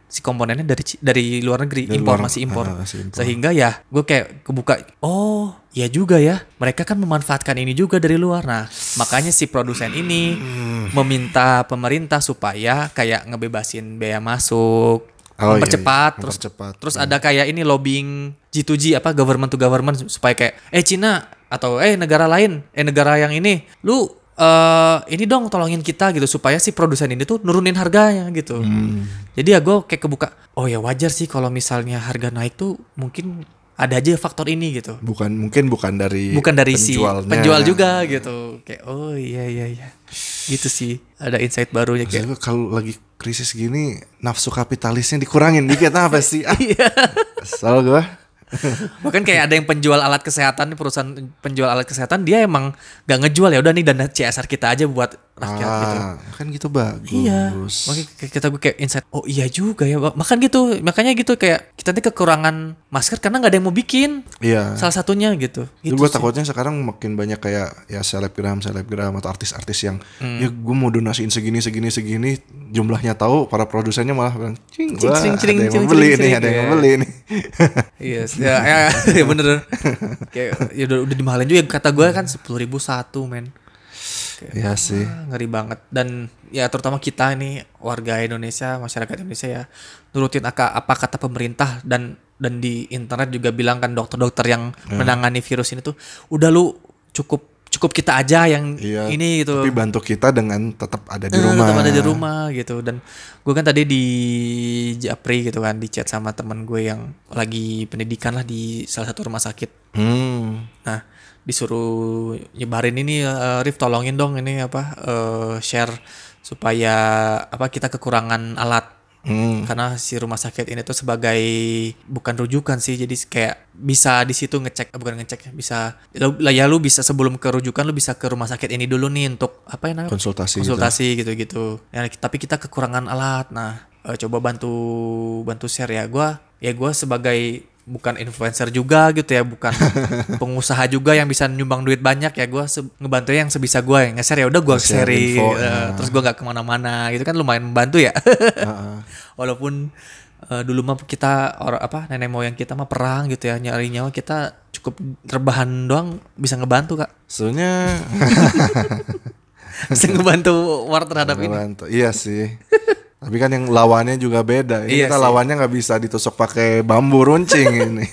si komponennya dari dari luar negeri, Dari impor luar- masih impor. ah, masih impor. Sehingga ya gue kayak kebuka, oh ya juga ya, mereka kan memanfaatkan ini juga dari luar. Nah makanya si produsen ini Hmm. meminta pemerintah supaya kayak ngebebasin biaya masuk, Oh, iya, mempercepat, iya. terus Mempercepat. terus ada kayak ini lobbying G2G apa government to government supaya kayak eh Cina atau eh negara lain eh negara yang ini lu eh ini dong tolongin kita gitu supaya si produsen ini tuh nurunin harganya gitu. Hmm. Jadi ya gue kayak kebuka oh ya wajar sih kalau misalnya harga naik tuh mungkin ada aja faktor ini gitu. Bukan mungkin bukan dari Bukan dari si penjual juga gitu. Kayak oh iya iya iya. Gitu sih. Ada insight barunya kayak kalau lagi krisis gini nafsu kapitalisnya dikurangin dikit apa sih? *laughs* Ah, Iya. Kesel gue. *laughs* Bahkan kayak ada yang penjual alat kesehatan perusahaan penjual alat kesehatan dia emang gak ngejual ya udah nih dana CSR kita aja buat rakyat gitu. Ah, kan gitu bagus. Iya. Makanya kita gue kayak insight. Oh iya juga ya. Makan gitu. Makanya gitu kayak kita nanti kekurangan masker karena nggak ada yang mau bikin. Iya. Salah satunya gitu. Itu Gitu gue takutnya sekarang makin banyak kayak ya selebgram, selebgram atau artis-artis yang Hmm. ya gue mau donasiin segini, segini, segini, jumlahnya tahu, para produsennya malah bilang, cing, Cing, wah, cing, ada cing, yang cing, mau beli cing, nih, cing, ada yang iya. beli nih. *laughs* Iya, ya, ya, ya bener. kayak ya udah, udah dimahalin juga kata gue kan sepuluh ribu satu men. Iya sih. Ah, ngeri banget dan ya terutama kita ini warga Indonesia masyarakat Indonesia ya nurutin apa, apa kata pemerintah dan dan di internet juga bilang kan dokter-dokter yang menangani virus ini tuh udah lu cukup cukup kita aja yang Iya. ini gitu Tapi bantu kita dengan tetap ada di Eh, rumah. tetap ada di rumah gitu dan gue kan tadi di Japri gitu kan di chat sama teman gue yang lagi pendidikan lah di salah satu rumah sakit Hmm. Nah, disuruh nyebarin ini eh, Rif tolongin dong ini apa eh, share supaya apa kita kekurangan alat Hmm. karena si rumah sakit ini tuh sebagai bukan rujukan sih jadi kayak bisa di situ ngecek eh, bukan ngecek bisa lah ya lu bisa sebelum ke rujukan lu bisa ke rumah sakit ini dulu nih untuk apa ya namanya Konsultasi. gitu. konsultasi gitu-gitu. Ya, tapi kita kekurangan alat. Nah, eh, coba bantu bantu share ya. Gua ya gua sebagai bukan influencer juga gitu ya, bukan *laughs* pengusaha juga yang bisa nyumbang duit banyak ya. Gua se- ngebantu yang sebisa gua yang nge-share ya udah gua Nge-share sharing. info, eh, nah. Terus gua nggak ke mana-mana gitu kan lumayan membantu ya. Heeh. *laughs* Walaupun eh, dulu mah kita orang apa nenek moyang kita mah perang gitu ya nyari nyawa kita cukup terbahan doang bisa ngebantu kak Sebenarnya *laughs* bisa ngebantu war terhadap ini Ngebantu. Iya sih. Tapi kan yang lawannya juga beda. Ini Iya kita sih. lawannya nggak bisa ditusuk pakai bambu runcing *laughs* ini.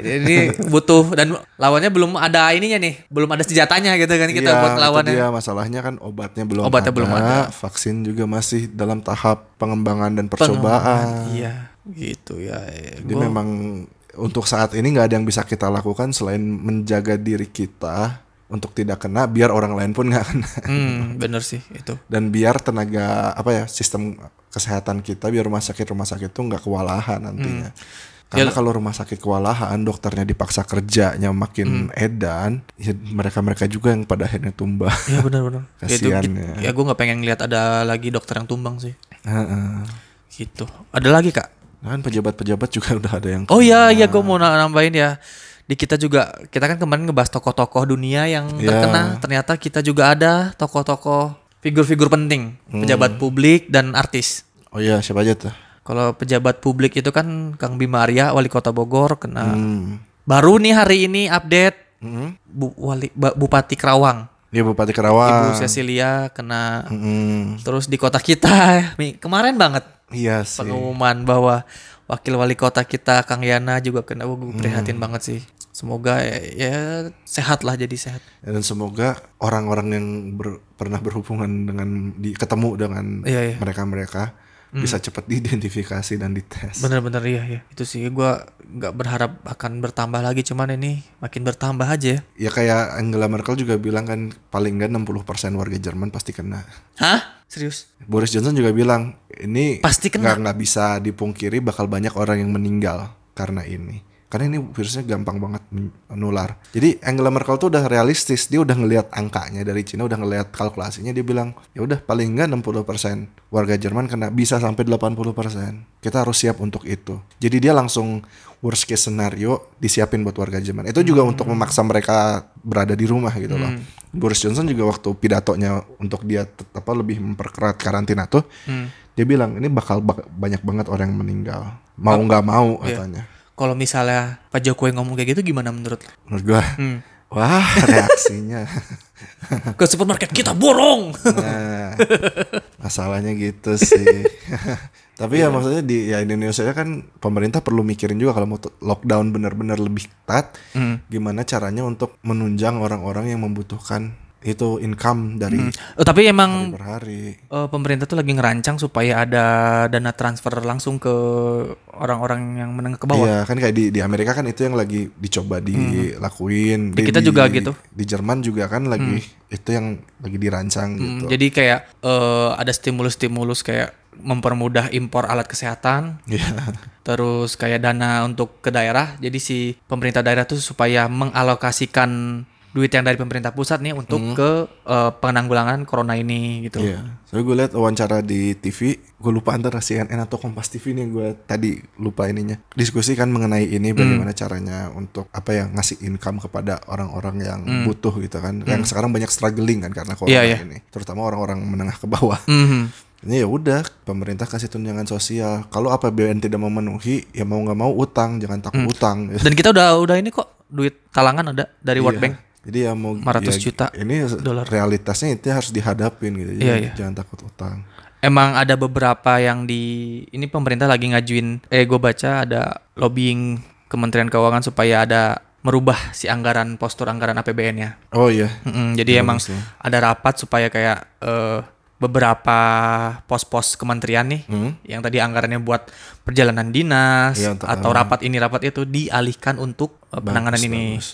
ini butuh dan lawannya belum ada ininya nih, belum ada senjatanya gitu kan kita Iya, buat lawannya. dia masalahnya kan obatnya belum Obatnya ada, belum ada. vaksin juga masih dalam tahap pengembangan dan Pengembangan, percobaan. Iya, gitu ya. Jadi Gua- memang untuk saat ini nggak ada yang bisa kita lakukan selain menjaga diri kita untuk tidak kena, biar orang lain pun nggak kena. hmm, bener sih itu. Dan biar tenaga apa ya sistem kesehatan kita, biar rumah sakit rumah sakit itu nggak kewalahan nantinya. Karena Ya- kalau rumah sakit kewalahan, dokternya dipaksa kerjanya makin edan, ya mereka-mereka juga yang pada akhirnya tumbah. Iya benar-benar. *laughs* itu, Kasian ya. ya gue nggak pengen lihat ada lagi dokter yang tumbang sih. Heeh. Gitu. Ada lagi kak? Nah, kan pejabat-pejabat juga udah ada yang Oh iya iya gue mau na- nambahin ya. Di kita juga kita kan kemarin ngebahas tokoh-tokoh dunia yang Iya. terkena. Ternyata kita juga ada tokoh-tokoh figur-figur penting, pejabat publik dan artis. Oh iya, siapa aja tuh? Kalau pejabat publik itu kan Kang Bima Arya, wali kota Bogor, kena. Hmm. Baru nih hari ini update Hmm. Bu, wali, Ba- Bupati Kerawang, Dia Bupati Kerawang. Ibu Cecilia kena. Mm-mm. Terus di kota kita *laughs* kemarin banget Iya sih. pengumuman bahwa wakil wali kota kita Kang Yana juga kena. Gue prihatin Hmm. banget sih. Semoga ya, ya sehat lah jadi sehat. Dan semoga orang-orang yang ber- pernah berhubungan dengan di ketemu dengan Iya, iya. mereka-mereka bisa cepat diidentifikasi dan dites. Bener-bener iya ya. Itu sih gua nggak berharap akan bertambah lagi cuman ini makin bertambah aja. Ya kayak Angela Merkel juga bilang kan paling nggak 60% warga Jerman pasti kena. Hah? Serius? Boris Johnson juga bilang ini Pasti kena. nggak nggak bisa dipungkiri bakal banyak orang yang meninggal karena ini. Karena ini virusnya gampang banget menular. Jadi Angela Merkel tuh udah realistis, dia udah ngelihat angkanya dari Cina, udah ngelihat kalkulasinya, dia bilang ya udah paling nggak 60% warga Jerman kena bisa sampai 80%. Kita harus siap untuk itu. Jadi dia langsung worst case scenario disiapin buat warga Jerman. Itu juga untuk memaksa mereka berada di rumah gitu loh. Boris Johnson juga waktu pidatonya untuk dia tet- apa lebih memperkerat karantina tuh, dia bilang ini bakal bak- banyak banget orang yang meninggal. Mau nggak mau katanya. Kalau misalnya Pak Jokowi ngomong kayak gitu gimana menurut lo? Menurut gua, wah *laughs* reaksinya. Ke supermarket kita borong. nah, masalahnya gitu sih. *laughs* Tapi ya maksudnya di ya Indonesia kan pemerintah perlu mikirin juga kalau mau lockdown benar-benar lebih ketat, gimana caranya untuk menunjang orang-orang yang membutuhkan itu income dari Oh, tapi hari emang per hari. eh, pemerintah tuh lagi ngerancang supaya ada dana transfer langsung ke orang-orang yang menengah ke bawah. Iya kan kayak di di Amerika kan itu yang lagi dicoba dilakuin. Di kita juga gitu. Di Jerman juga kan lagi itu yang lagi dirancang Hmm, gitu. Jadi kayak eh, ada stimulus-stimulus kayak mempermudah impor alat kesehatan, Iya. terus kayak dana untuk ke daerah. Jadi si pemerintah daerah tuh supaya mengalokasikan duit yang dari pemerintah pusat nih untuk ke eh, penanggulangan corona ini gitu. Iya. Soalnya gue lihat wawancara di TV, gue lupa antara CNN atau Kompas TV nih gue tadi lupa ininya. Diskusi kan mengenai ini bagaimana caranya untuk apa ya ngasih income kepada orang-orang yang butuh gitu kan. Yang sekarang banyak struggling kan karena corona Iya, iya. ini. Terutama orang-orang menengah ke bawah. Mhm. Ini ya udah pemerintah kasih tunjangan sosial. Kalau APBN tidak memenuhi, ya mau nggak mau utang, jangan takut utang. Dan kita udah udah ini kok duit talangan ada dari World Iya. Bank. Jadi ya mau 500 ya, juta Ini dolar. realitasnya itu harus dihadapin gitu. Jadi Iya, iya. jangan takut utang. Emang ada beberapa yang di ini pemerintah lagi ngajuin eh gue baca ada lobbying Kementerian Keuangan supaya ada merubah si anggaran postur anggaran APBN-nya. Oh iya. Mm-mm, jadi emang bagus tuh. ada rapat supaya kayak eh, beberapa pos-pos kementerian nih Hmm. yang tadi anggarannya buat perjalanan dinas untuk atau rapat ini rapat itu dialihkan untuk eh, penanganan Bagus, ini bagus.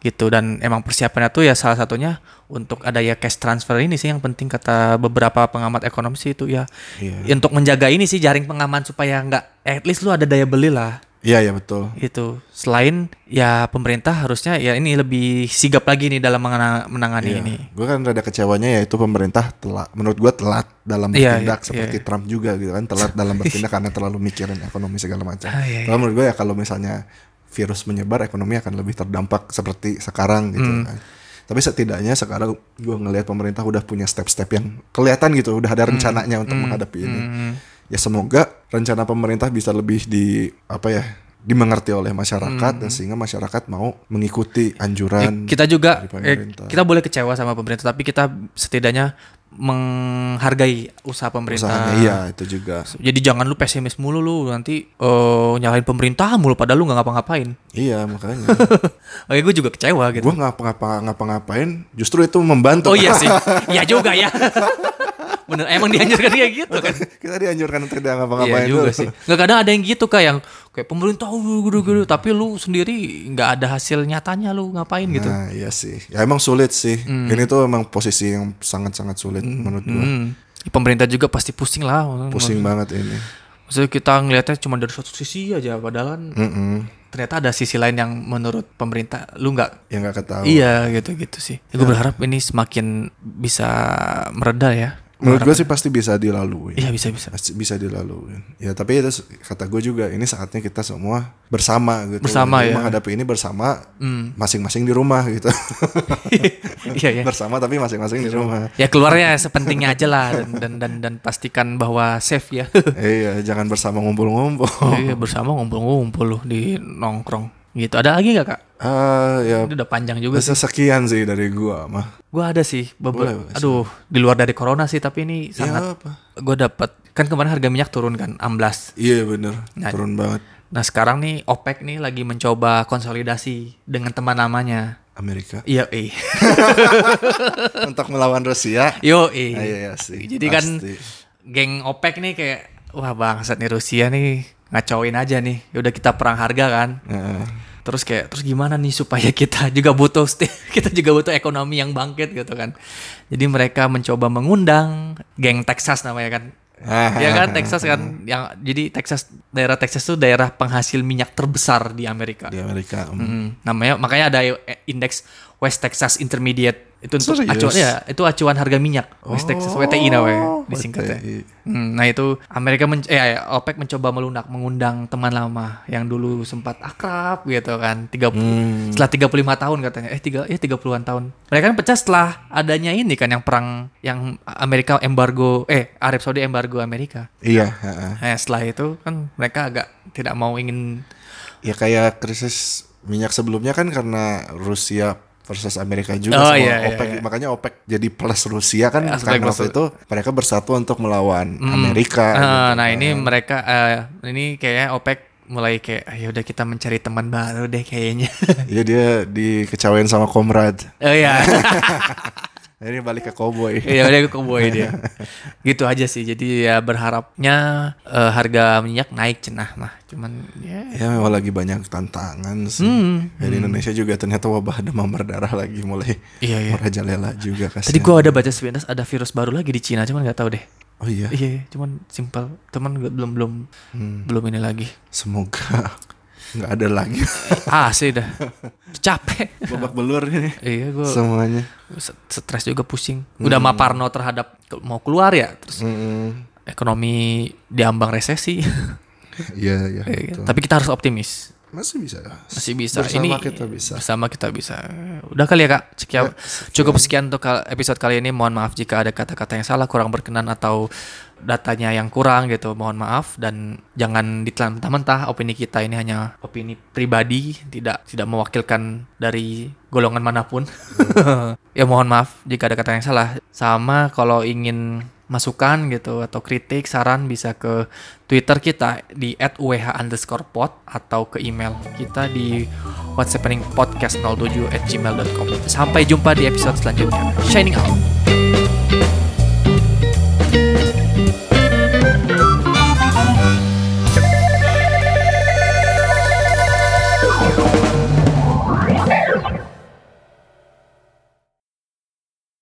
Gitu dan emang persiapannya tuh ya salah satunya untuk ada ya cash transfer ini sih yang penting kata beberapa pengamat ekonomi sih itu ya Iya. untuk menjaga ini sih jaring pengaman supaya nggak at least lu ada daya beli lah Iya ya betul. itu selain ya pemerintah harusnya ya ini lebih sigap lagi nih dalam menangani ini Gue kan rada kecewanya yaitu pemerintah telat, menurut gue telat dalam Iya, bertindak iya, seperti iya. Trump juga gitu kan telat dalam bertindak karena terlalu mikirin ekonomi segala macam. Ah, iya, Kalau menurut gue ya kalau misalnya virus menyebar ekonomi akan lebih terdampak seperti sekarang gitu Hmm. kan. Tapi setidaknya sekarang gue ngelihat pemerintah udah punya step-step yang kelihatan gitu, udah ada rencananya untuk menghadapi ini. Hmm. Ya semoga rencana pemerintah bisa lebih di apa ya dimengerti oleh masyarakat dan sehingga masyarakat mau mengikuti anjuran Hmm. kita juga dari eh, kita boleh kecewa sama pemerintah tapi kita setidaknya menghargai usaha pemerintah. Usahanya iya itu juga. Jadi jangan lu pesimis mulu lu nanti eh, nyalahin pemerintah mulu padahal lu nggak ngapa-ngapain. Iya makanya. *laughs* Oke gue juga kecewa gitu. Gue ngapa-ngapa ngapa-ngapain justru itu membantu. Oh iya sih, iya juga ya. *laughs* Bener, emang dianjurkan kayak gitu kan? *laughs* kita dianjurkan untuk tidak Iya ngapa-ngapain juga dulu. sih. Nggak kadang ada yang gitu kak yang kayak pemerintah uh, gitu-gitu, tapi lu sendiri nggak ada hasil nyatanya lu ngapain gitu. nah iya sih ya emang sulit sih ini tuh emang posisi yang sangat-sangat sulit menurut gue Hmm. Pemerintah juga pasti pusing lah. pusing banget ini Maksudnya kita ngelihatnya cuma dari satu sisi aja, padahal kan Mm-mm. ternyata ada sisi lain yang menurut pemerintah lu nggak. ya nggak ketahui Iya gitu-gitu sih. Gue berharap ini semakin bisa mereda ya. Menurut gue sih pasti bisa dilalui. Iya bisa bisa. pasti bisa dilalui. Ya tapi itu kata gue juga ini saatnya kita semua bersama gitu. Bersama, Jadi ya. menghadapi ini bersama masing-masing di rumah gitu. *laughs* Iya ya. bersama tapi masing-masing di rumah. Ya keluarnya sepentingnya aja lah dan dan dan, dan pastikan bahwa safe ya. iya jangan bersama ngumpul-ngumpul. Iya bersama ngumpul-ngumpul loh di nongkrong gitu. Ada lagi nggak kak? ah ya Ini udah panjang juga sih. sekian sih dari gua mah Gue ada sih. Beberapa. boleh. Aduh di luar dari corona sih tapi ini ya sangat. apa Gue dapat kan kemarin harga minyak turun kan, amblas. iya bener Nah. turun banget Nah sekarang nih OPEC nih lagi mencoba konsolidasi dengan teman namanya. Amerika Iya, eh. *laughs* untuk melawan Rusia Yo, Ah, iya, iya sih Jadi kan pasti. geng OPEC nih kayak wah bangsat nih Rusia nih ngacauin aja nih. Ya udah kita perang harga kan. Heeh. Terus kayak terus gimana nih supaya kita juga butuh *laughs* kita juga butuh ekonomi yang bangkit gitu kan. Jadi mereka mencoba mengundang geng Texas namanya kan. Ya kan Texas kan yang jadi Texas daerah Texas tuh daerah penghasil minyak terbesar di Amerika. di Amerika. mm. Mm, namanya makanya ada eh, indeks West Texas Intermediate itu untuk Serius? acuan ya itu acuan harga minyak West Texas WTI namanya disingkatnya. Hmm, nah itu Amerika men eh OPEC mencoba melunak mengundang teman lama yang dulu sempat akrab gitu kan. 30 Hmm. setelah 35 tahun katanya. Eh tiga ya 30-an tahun. Mereka kan pecah setelah adanya ini kan yang perang yang Amerika embargo eh Arab Saudi embargo Amerika. Iya, heeh. Nah, setelah itu kan mereka agak tidak mau ingin Ya kayak krisis minyak sebelumnya kan karena Rusia versus Amerika juga Oh, sama iya, iya, OPEC. iya. Makanya OPEC jadi plus Rusia kan Ya, karena waktu itu mereka bersatu untuk melawan Amerika. Eh, gitu nah kan. ini mereka eh, ini kayaknya OPEC mulai kayak ayo udah kita mencari teman baru deh kayaknya. Iya dia dikecewain sama Komrad. oh iya. *laughs* Ini balik ke cowboy. *laughs* Iya udah ke cowboy dia. *laughs* gitu aja sih. Jadi ya berharapnya eh, harga minyak naik cenah mah. Cuman ya Ya memang lagi banyak tantangan sih. Hmm, Ya, di Indonesia juga ternyata wabah demam berdarah lagi mulai Iya, iya. merajalela juga kasihan. Tadi gua ada baca sepintas ada virus baru lagi di Cina cuman nggak tahu deh. Oh iya, Iya, cuman simpel. Teman belum belum Hmm. belum ini lagi. semoga *laughs* nggak ada lagi *laughs* Ah, sih dah. Capek. babak belur ini iya, gua semuanya. stres juga pusing. Udah mah parno terhadap mau keluar ya, terus Mm-mm. ekonomi diambang resesi. Iya iya. *laughs* Iya, betul. Tapi kita harus optimis. Masih bisa. Masih bisa. Bersama ini kita bisa. Bersama kita bisa. Udah kali ya kak. Sekian, Ya, sekian. cukup sekian untuk episode kali ini. Mohon maaf jika ada kata-kata yang salah, kurang berkenan atau datanya yang kurang gitu. Mohon maaf dan jangan ditelan mentah-mentah. Opini kita ini hanya opini pribadi, tidak tidak mewakilkan dari golongan mana pun. *laughs* ya mohon maaf jika ada kata yang salah. Sama kalau ingin masukan gitu atau kritik saran bisa ke Twitter kita di @wh_pod atau ke email kita di whatsappiningpodcast07 at gmail.com sampai jumpa di episode selanjutnya. Shining out